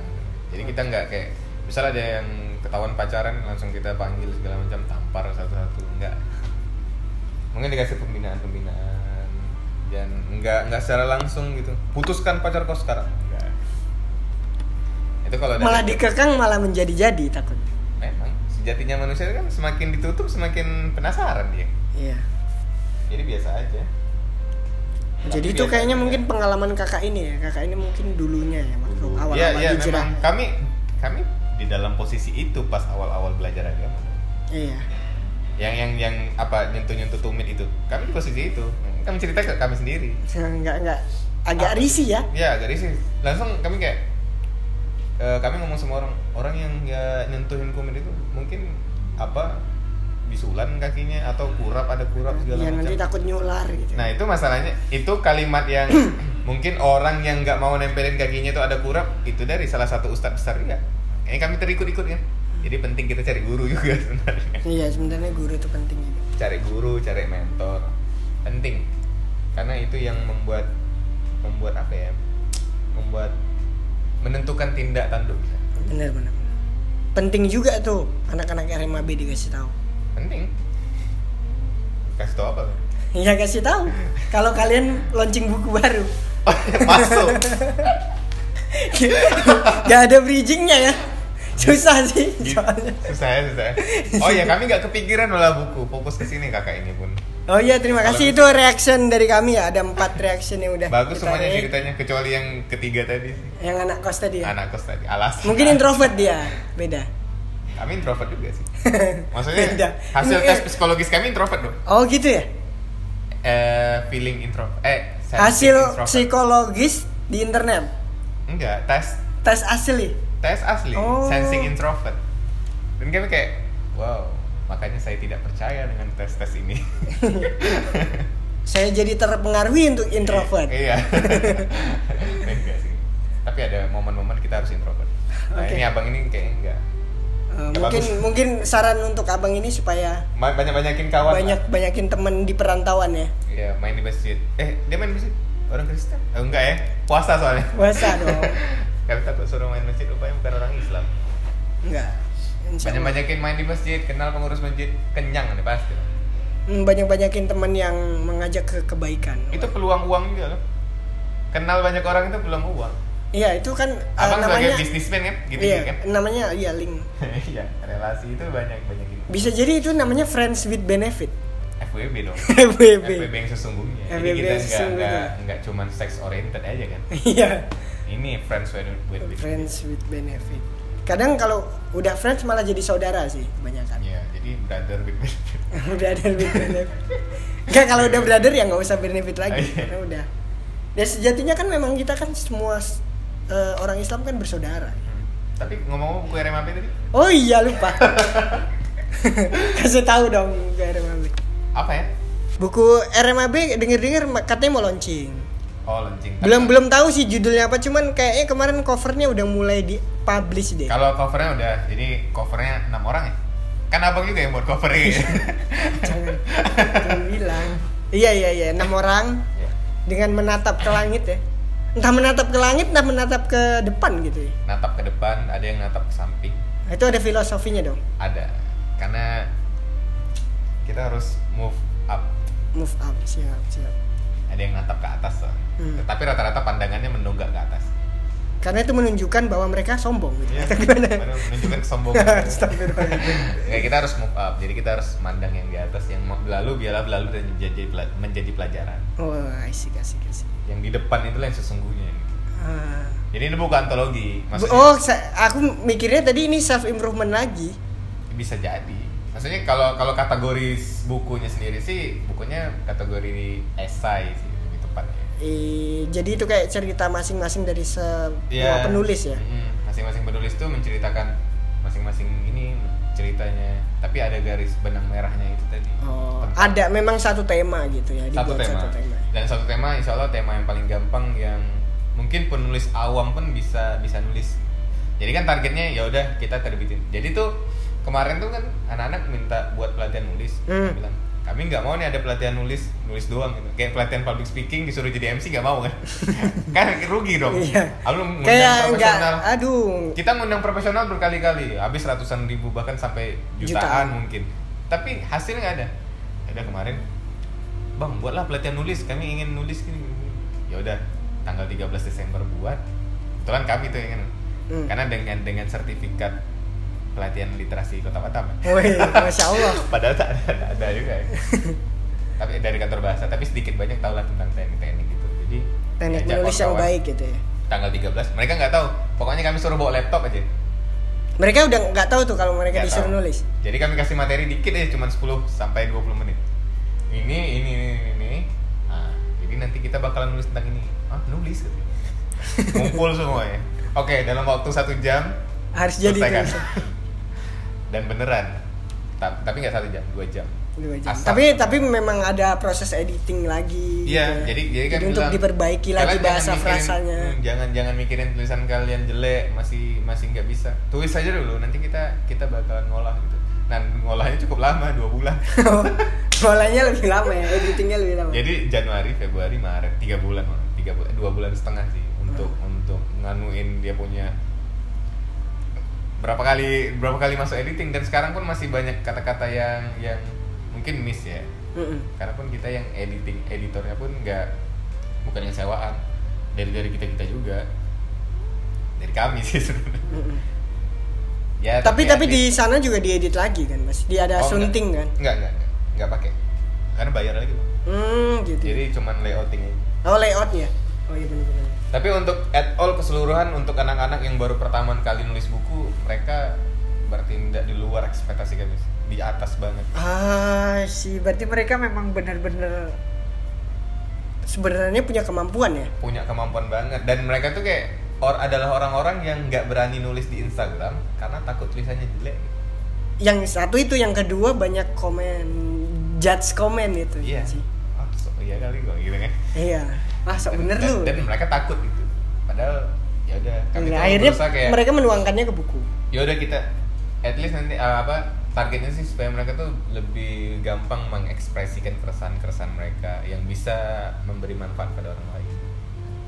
jadi kita nggak kayak misal ada yang ketahuan pacaran langsung kita panggil segala macam tampar satu-satu enggak. Mungkin dikasih pembinaan pembinaan dan nggak nggak secara langsung gitu. Putuskan pacar kau sekarang enggak. Itu kalau malah dikekang malah menjadi-jadi takut memang sejatinya manusia kan semakin ditutup semakin penasaran dia. Iya. Jadi biasa aja. Jadi Tapi itu kayaknya aja. mungkin pengalaman kakak ini ya kakak ini mungkin dulunya ya waktu awal-awal Iya, iya, hijrah. memang. Kami kami di dalam posisi itu pas awal-awal belajar agama. iya Yang yang yang apa nyentuh-nyentuh tumit itu. Kami di posisi itu. Kami cerita ke kami sendiri. nggak nggak agak Apa? risih ya Ya, agak risih. Langsung kami kayak eh, kami ngomong sama orang, orang yang ya nyentuhin kumit itu mungkin apa bisulan kakinya atau kurap ada kurap segala ya macam nanti takut nyular gitu nah itu masalahnya itu kalimat yang mungkin orang yang nggak mau nempelin kakinya itu ada kurap itu dari salah satu ustadz besar ya ini kami terikut-ikut kan jadi penting kita cari guru juga sebenarnya. Iya sebenarnya guru itu penting juga. Cari guru cari mentor. Penting. Karena itu yang membuat membuat apa ya? Membuat menentukan tindak tanduk kita. Bener bener penting juga tuh. Anak-anak RMAB dikasih tahu. Penting. Kasih tau apa ya kasih tahu. Kalau kalian launching buku baru. Masuk. Gak ada bridgingnya ya susah sih soalnya. susah ya susah ya. oh ya kami nggak kepikiran malah buku. Fokus ke sini kakak ini pun. Oh iya terima kasih. itu reaction dari kami ya. Ada empat reaction yang udah bagus kita semuanya ceritanya kecuali yang ketiga tadi. Yang anak kos tadi ya? Anak kos tadi alasan mungkin introvert dia. Beda. Kami introvert juga sih. Maksudnya Beda. hasil tes psikologis kami introvert dong oh gitu ya? Eh feeling intro eh hasil introvert. psikologis di internet? Enggak tes. Tes asli tes asli Oh. sensing introvert. Dan kami kayak wow makanya saya tidak percaya dengan tes tes ini. Saya jadi terpengaruhi untuk introvert. iya. Enggak sih. Tapi ada momen-momen kita harus introvert. Nah Oke. ini abang ini kayaknya enggak. Ya, mungkin bagus. mungkin saran untuk abang ini supaya banyak banyakin kawan banyak banyakin temen di perantauan ya. Iya main di masjid. Eh dia main di masjid? Orang Kristen? Oh, enggak ya? Puasa soalnya. Puasa dong kami takut suruh main masjid rupanya bukan orang Islam. Enggak. Insya banyak Allah. banyakin main di masjid kenal pengurus masjid kenyang nih pasti. Hmm, banyak banyakin teman yang mengajak ke kebaikan. Itu peluang uang juga loh. Kenal banyak orang itu peluang uang. Iya itu kan eh, abang sebagai namanya bisnismen kan? Gitu iya kan? namanya iya link. Iya relasi itu banyak banyakin bisa jadi itu namanya friends with benefit. FWB dong. FWB FWB yang sesungguhnya. Jadi FWB kita yang nggak nggak nggak cuman sex oriented aja kan? Iya ini friends with with, with friends with benefit. Kadang kalau udah friends malah jadi saudara sih kebanyakan. Ya jadi brother with benefit. Brother with benefit. Enggak kalau udah brother ya nggak usah benefit lagi. Oh, iya. karena udah. Dan sejatinya kan memang kita kan semua eh, orang Islam kan bersaudara. Hmm. tapi ngomong-ngomong buku RMAP tadi? Oh iya lupa. Kasih tahu dong ke RMAB apa ya? Buku RMAB denger-denger katanya mau launching oh launching belum belum tahu sih judulnya apa cuman kayaknya kemarin covernya udah mulai di publish deh. Kalau covernya udah jadi covernya enam orang ya? Kan abang juga yang buat covernya jangan jangan bilang iya iya iya enam orang Ya. dengan menatap ke langit ya. Entah menatap ke langit entah menatap ke depan gitu ya. Natap ke depan ada yang natap ke samping. Nah, itu ada filosofinya dong. Ada. Karena kita harus move up. Move up siap siap ada yang natap ke atas soalnya. Hmm. tetapi rata-rata pandangannya menunggak ke atas. Karena itu menunjukkan bahwa mereka sombong gitu. Baru menunjukkan kesombongan. Ya kita harus move up. Jadi kita harus mandang yang di atas yang berlalu biarlah berlalu dan menjadi menjadi pelajaran. Oh asik asik asik yang di depan itulah yang sesungguhnya gitu. Ah. jadi ini bukan antologi maksudnya oh aku mikirnya tadi ini self improvement lagi. Bisa jadi maksudnya kalau kalau kategori bukunya sendiri sih bukunya kategori esai sih lebih tepatnya. Eh, jadi itu kayak cerita masing-masing dari semua Iya. penulis ya? Mm-mm. masing-masing penulis tuh menceritakan masing-masing ini ceritanya. Tapi ada garis benang merahnya itu tadi. Oh Tentang ada memang satu tema gitu ya satu tema. satu tema. Dan satu tema insya Allah tema yang paling gampang yang mungkin penulis awam pun bisa bisa nulis. Jadi kan targetnya ya udah kita terbitin. Jadi tuh kemarin tuh kan anak-anak minta buat pelatihan nulis. Hmm. bilang kami nggak mau nih ada pelatihan nulis nulis doang gitu. Kayak pelatihan public speaking disuruh jadi MC nggak mau kan? Kan rugi dong. Iya. Lalu ngundang kayak enggak profesional. aduh. Kita ngundang profesional berkali-kali habis ratusan ribu bahkan sampai jutaan, Jutaan. mungkin. Tapi hasilnya nggak ada. Ada kemarin bang buatlah pelatihan nulis kami ingin nulis gini." ya udah tanggal 13 Desember buat. Kebetulan kami tuh ingin. Hmm. karena dengan dengan sertifikat pelatihan literasi kota Batam Woi, masya Allah padahal tak ada, ada juga ya tapi dari kantor bahasa tapi sedikit banyak tahu lah tentang teknik-teknik gitu jadi teknik diajak menulis yang baik gitu ya tanggal 13 mereka nggak tahu pokoknya kami suruh bawa laptop aja mereka udah nggak tahu tuh kalau mereka Nggak disuruh tahu. nulis Jadi kami kasih materi dikit aja cuma 10 sampai 20 menit. Ini ini ini ini. ini. Nah, jadi nanti kita bakalan nulis tentang ini. Ah, nulis gitu. Ngumpul semuanya. Oke, dalam waktu satu jam harus jadi. Dan beneran Ta- tapi nggak satu jam dua jam Dua jam. Asal. Tapi tapi memang ada proses editing lagi. Iya, gitu ya. jadi jadi kan untuk bilang, diperbaiki kalian lagi bahasa mikirin- frasanya. hmm, Jangan jangan mikirin tulisan kalian jelek, masih masih nggak bisa. Tulis aja dulu, nanti kita kita bakalan ngolah gitu. Nah, ngolahnya cukup lama, dua bulan. Mulainya lebih lama ya, editingnya lebih lama. Jadi Januari, Februari, Maret, tiga bulan, tiga bulan, dua bulan setengah sih untuk Hmm. untuk nganuin dia punya berapa kali berapa kali masuk editing dan sekarang pun masih banyak kata-kata yang yang mungkin miss ya Mm-mm. karena pun kita yang editing editornya pun nggak bukan yang sewaan dari dari kita kita juga dari kami sih sebenarnya Mm-mm. ya tapi tapi at di sana juga diedit lagi kan, Mas. Dia ada Oh, sunting enggak. kan. nggak nggak nggak nggak pakai karena bayar lagi Bang. Hmm, gitu. jadi cuman layouting oh, layoutnya. Oh iya benar-benar. Tapi untuk at all keseluruhan untuk anak-anak yang baru pertama kali nulis buku mereka bertindak di luar ekspektasi kami di atas banget. Ah, sih berarti mereka memang benar-benar sebenarnya punya kemampuan ya. punya kemampuan banget. Dan mereka tuh kayak or adalah orang-orang yang nggak berani nulis di Instagram karena takut tulisannya jelek. Yang satu itu, yang kedua banyak komen judge komen itu. Iya. Sih. oh, so, iya kali kok gitu kan Iya. Ah, sok bener dan, lu. dan mereka takut gitu padahal ya udah kami Nah, akhirnya kayak mereka menuangkannya ke buku. ya udah kita at least nanti uh, apa targetnya sih supaya mereka tuh lebih gampang mengekspresikan keresahan-keresahan mereka yang bisa memberi manfaat pada orang lain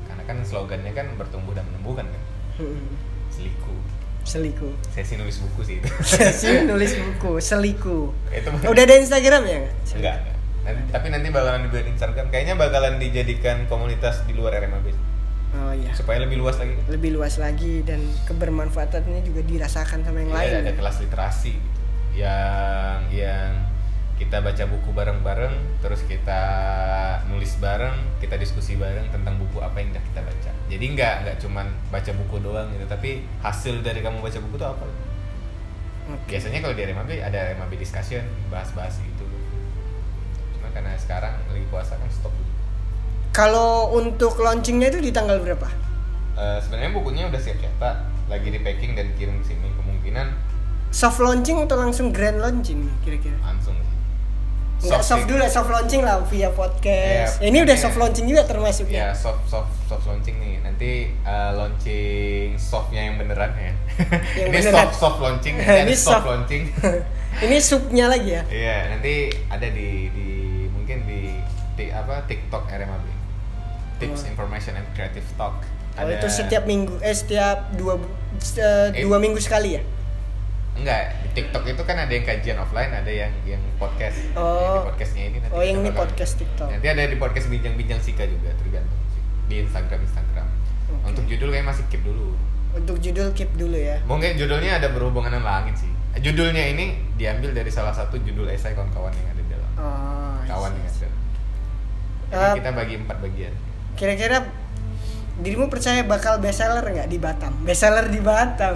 karena kan slogannya kan bertumbuh dan menumbuhkan kan Hmm, seliku Seliku. sesi nulis buku sih itu Sesi nulis buku, seliku. itu Udah ada Instagram ya? nggak? enggak enggak Nanti, tapi nanti bakalan dibuat Instagram kayaknya bakalan dijadikan komunitas di luar RMAB Oh iya. supaya lebih luas lagi Lebih luas lagi dan kebermanfaatannya juga dirasakan sama yang Iya, lain. ada, kelas literasi gitu. yang yang kita baca buku bareng-bareng terus kita nulis bareng kita diskusi bareng tentang buku apa yang udah kita baca jadi nggak nggak cuman baca buku doang gitu tapi hasil dari kamu baca buku itu apa Oke. biasanya kalau di RMAB ada RMAB discussion bahas-bahas gitu karena sekarang lagi puasa kan stop dulu Kalau untuk launchingnya itu di tanggal berapa? Eh, sebenarnya bukunya udah siap cetak lagi di packing dan kirim ke sini kemungkinan Soft launching atau langsung grand launching nih kira-kira? langsung sih Enggak soft sih. dulu ya, soft launching lah via podcast. Iya, ini udah iya. soft launching juga termasuk ya ya. soft soft soft launching nih nanti uh, launching softnya yang beneran ya Yang ini beneran. soft soft launching Ini soft, soft. launching ini supnya lagi ya. iya nanti ada di di mungkin di, di apa TikTok RMAB tips Oh. information and creative talk Oh, itu setiap minggu eh setiap dua se- Eh. dua minggu sekali ya. enggak di TikTok itu kan ada yang kajian offline ada yang yang podcast Oh. Yang di podcastnya ini nanti Oh, yang ini podcast TikTok. nanti ada di podcast bincang-bincang Sika juga tergantung di Instagram Instagram Oke. untuk judul kayak masih keep dulu Untuk judul keep dulu ya. Mungkin judulnya ada berhubungan dengan langit sih. Judulnya ini diambil dari salah satu judul esai kawan-kawan yang dalam. Oh. Kawan yang ada. Jadi Eh, kita bagi empat bagian. Kira-kira dirimu percaya bakal bestseller nggak di Batam? Bestseller di Batam.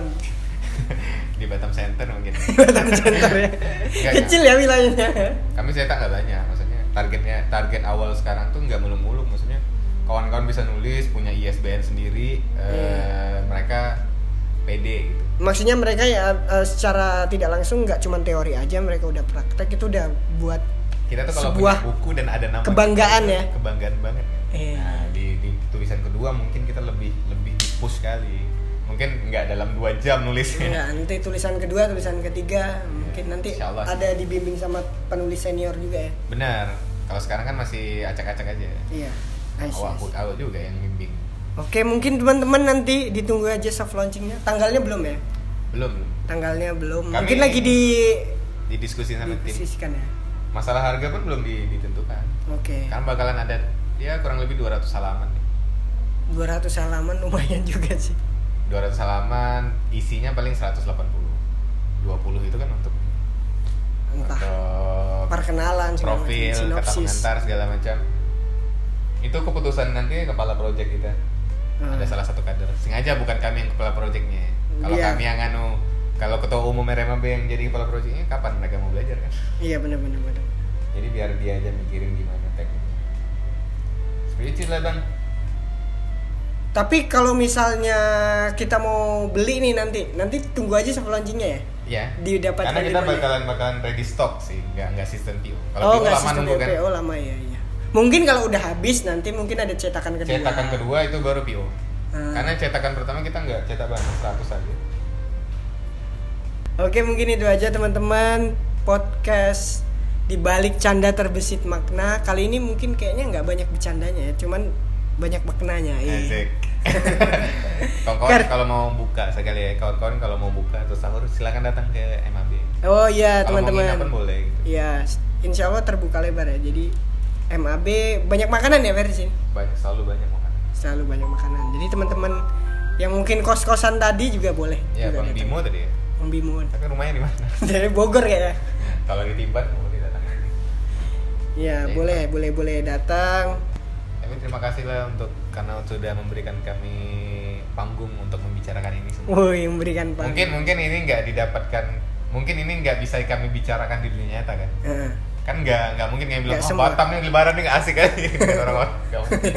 di Batam Center mungkin. Batam Center ya. Nggak, Kecil ya wilayahnya. Kami cetak nggak banyak, maksudnya targetnya target awal sekarang tuh nggak muluk-muluk, maksudnya kawan-kawan bisa nulis, punya ISBN sendiri, eh, Hmm. mereka pede gitu. Maksudnya mereka ya eh, secara tidak langsung nggak cuma teori aja, mereka udah praktek itu udah buat Kita tuh kalau punya buku dan ada nama kebanggaan kita, ya. Kebanggaan banget. kan. Iya. Nah, di, di tulisan kedua mungkin kita lebih lebih push kali. Mungkin nggak dalam dua jam nulisnya. Enggak, nanti tulisan kedua, tulisan ketiga mungkin nanti ada dibimbing sama penulis senior juga ya. Benar. Kalau sekarang kan masih acak-acak aja. Iya. Awak see. awak juga yang bimbing. Oke, mungkin teman-teman nanti ditunggu aja soft launchingnya. Tanggalnya belum ya? Belum, belum. Tanggalnya belum. Kami- Mungkin lagi di Didiskusi sama tim. ya. Masalah harga pun belum di- ditentukan. Oke. Kan bakalan ada ya kurang lebih 200 halaman nih. 200 halaman lumayan juga sih. 200 halaman, isinya paling 180. 20 itu kan untuk Entah. untuk Perkenalan segala macam, profil, kata pengantar segala macam. Itu keputusan nanti kepala project kita. Hmm. Ada salah satu kader. Sengaja bukan kami yang kepala projectnya. Kalau Iya. kami yang anu, kalau ketua umum RMAB yang jadi kepala projectnya, kapan mereka mau belajar kan? Iya benar-benar benar. Jadi biar dia aja mikirin gimana tekniknya. Seperti itu lah bang. Tapi kalau misalnya kita mau beli nih nanti, nanti tunggu aja soft launchingnya ya. Ya. Didapatkan Karena di kita mana? bakalan bakalan ready stock sih, nggak nggak sistem PO. Kalau oh PO lama sistem nunggu kan. PO lama ya iya mungkin kalau udah habis nanti mungkin ada cetakan kedua Cetakan kedua itu baru PO. Ah. Karena cetakan pertama kita nggak cetak banyak 100 aja. Oke mungkin itu aja teman-teman podcast di balik canda terbesit makna kali ini mungkin kayaknya nggak banyak bercandanya ya cuman banyak maknanya. Asik. kawan-kawan kalau mau buka sekali ya, kawan-kawan kalau mau buka atau sahur silakan datang ke MAB. oh iya teman-teman boleh gitu. Iya, insya Allah terbuka lebar ya. Jadi MAB banyak makanan ya versi sini. Banyak selalu banyak makanan. Selalu banyak makanan. Jadi teman-teman yang mungkin kos-kosan tadi juga boleh. Ya, juga Bang datang. Bimo tadi ya. Bimo. Tapi rumahnya di mana? Dari Bogor kayaknya. kalau di Timban boleh datang. Iya, boleh, boleh, boleh datang. Tapi terima kasih lah untuk karena sudah memberikan kami panggung untuk membicarakan ini semua. Woi, memberikan panggung. Mungkin mungkin ini nggak didapatkan, mungkin ini nggak bisa kami bicarakan di dunia nyata kan? Heeh. Kan nggak nggak mungkin kayak bilang Nggak oh, semua." Batam nih lebaran nih nggak asik aja orang-orang. Nggak mungkin.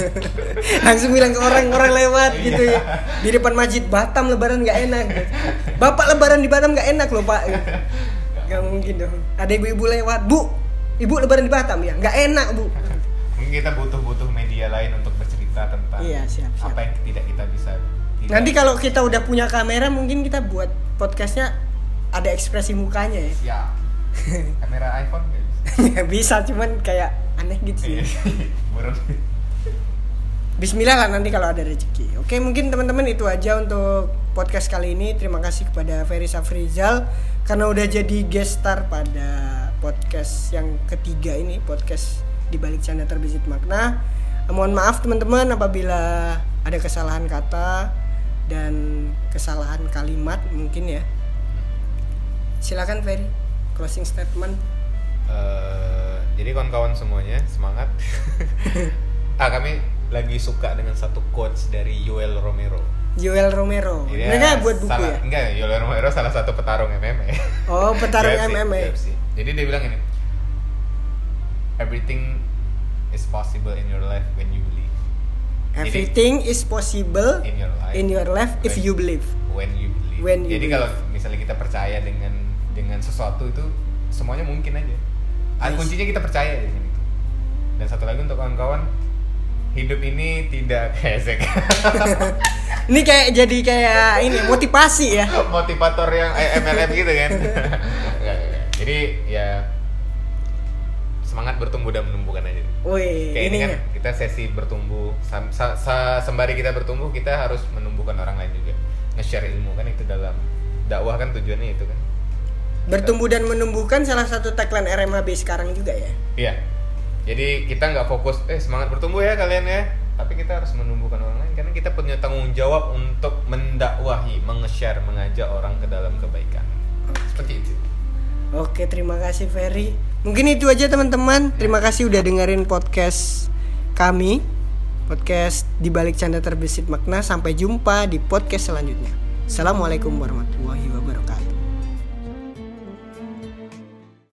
Langsung bilang ke orang-orang lewat Iya. gitu ya. Di depan masjid Batam lebaran nggak enak. Bapak lebaran di Batam nggak enak loh, Pak. Gak mungkin dong. Ada ibu-ibu lewat, "Bu, Ibu lebaran di Batam ya? Nggak enak, Bu." Mungkin kita butuh-butuh media lain untuk bercerita tentang Iya, siap, siap. apa yang tidak kita bisa. tidak- Nanti kalau kita udah punya kamera mungkin kita buat podcastnya ada ekspresi mukanya ya. Siap. Kamera iPhone nggak bisa. Ya bisa cuman kayak aneh gitu sih. Iya. Bismillah lah nanti kalau ada rezeki. Oke mungkin teman-teman itu aja untuk podcast kali ini. Terima kasih kepada Ferry Safrizal karena udah jadi guest star pada podcast yang ketiga ini podcast di balik canda terbesit makna. Mohon maaf teman-teman apabila ada kesalahan kata dan kesalahan kalimat mungkin ya. Silakan Ferry closing statement. Eh, jadi kawan-kawan semuanya semangat. ah kami lagi suka dengan satu quotes dari Yoel Romero. Joel Romero. Dia Mereka buat buku salah, ya. Enggak, Yoel Romero salah satu petarung MMA. Oh petarung UFC, MMA. UFC. Jadi dia bilang ini, everything is possible in your life when you believe. Jadi- Everything is possible in your life. in your life if you believe. When you believe. When you Jadi believe. kalau misalnya kita percaya dengan dengan sesuatu itu semuanya mungkin aja. Ah, Nice. Kuncinya kita percaya di sini. Dan satu lagi untuk kawan-kawan, hidup ini tidak hesek. Ini kayak jadi kayak ini motivasi ya. Motivator yang eh, MLM gitu kan. Jadi ya semangat bertumbuh dan menumbuhkan aja. Wih, Kayak ini kan ininya. kita sesi bertumbuh sembari kita bertumbuh kita harus menumbuhkan orang lain juga nge-share ilmu kan itu dalam dakwah kan tujuannya itu kan Bertumbuh dan menumbuhkan salah satu tagline RMAB sekarang juga ya. iya jadi kita nggak fokus eh semangat bertumbuh ya kalian ya tapi kita harus menumbuhkan orang lain karena kita punya tanggung jawab untuk mendakwahi menge-share mengajak orang ke dalam kebaikan seperti itu Oke, terima kasih Ferry. Mungkin itu aja teman-teman. Terima kasih udah dengerin podcast kami. Podcast di balik canda terbesit makna. Sampai jumpa di podcast selanjutnya. Assalamualaikum warahmatullahi wabarakatuh.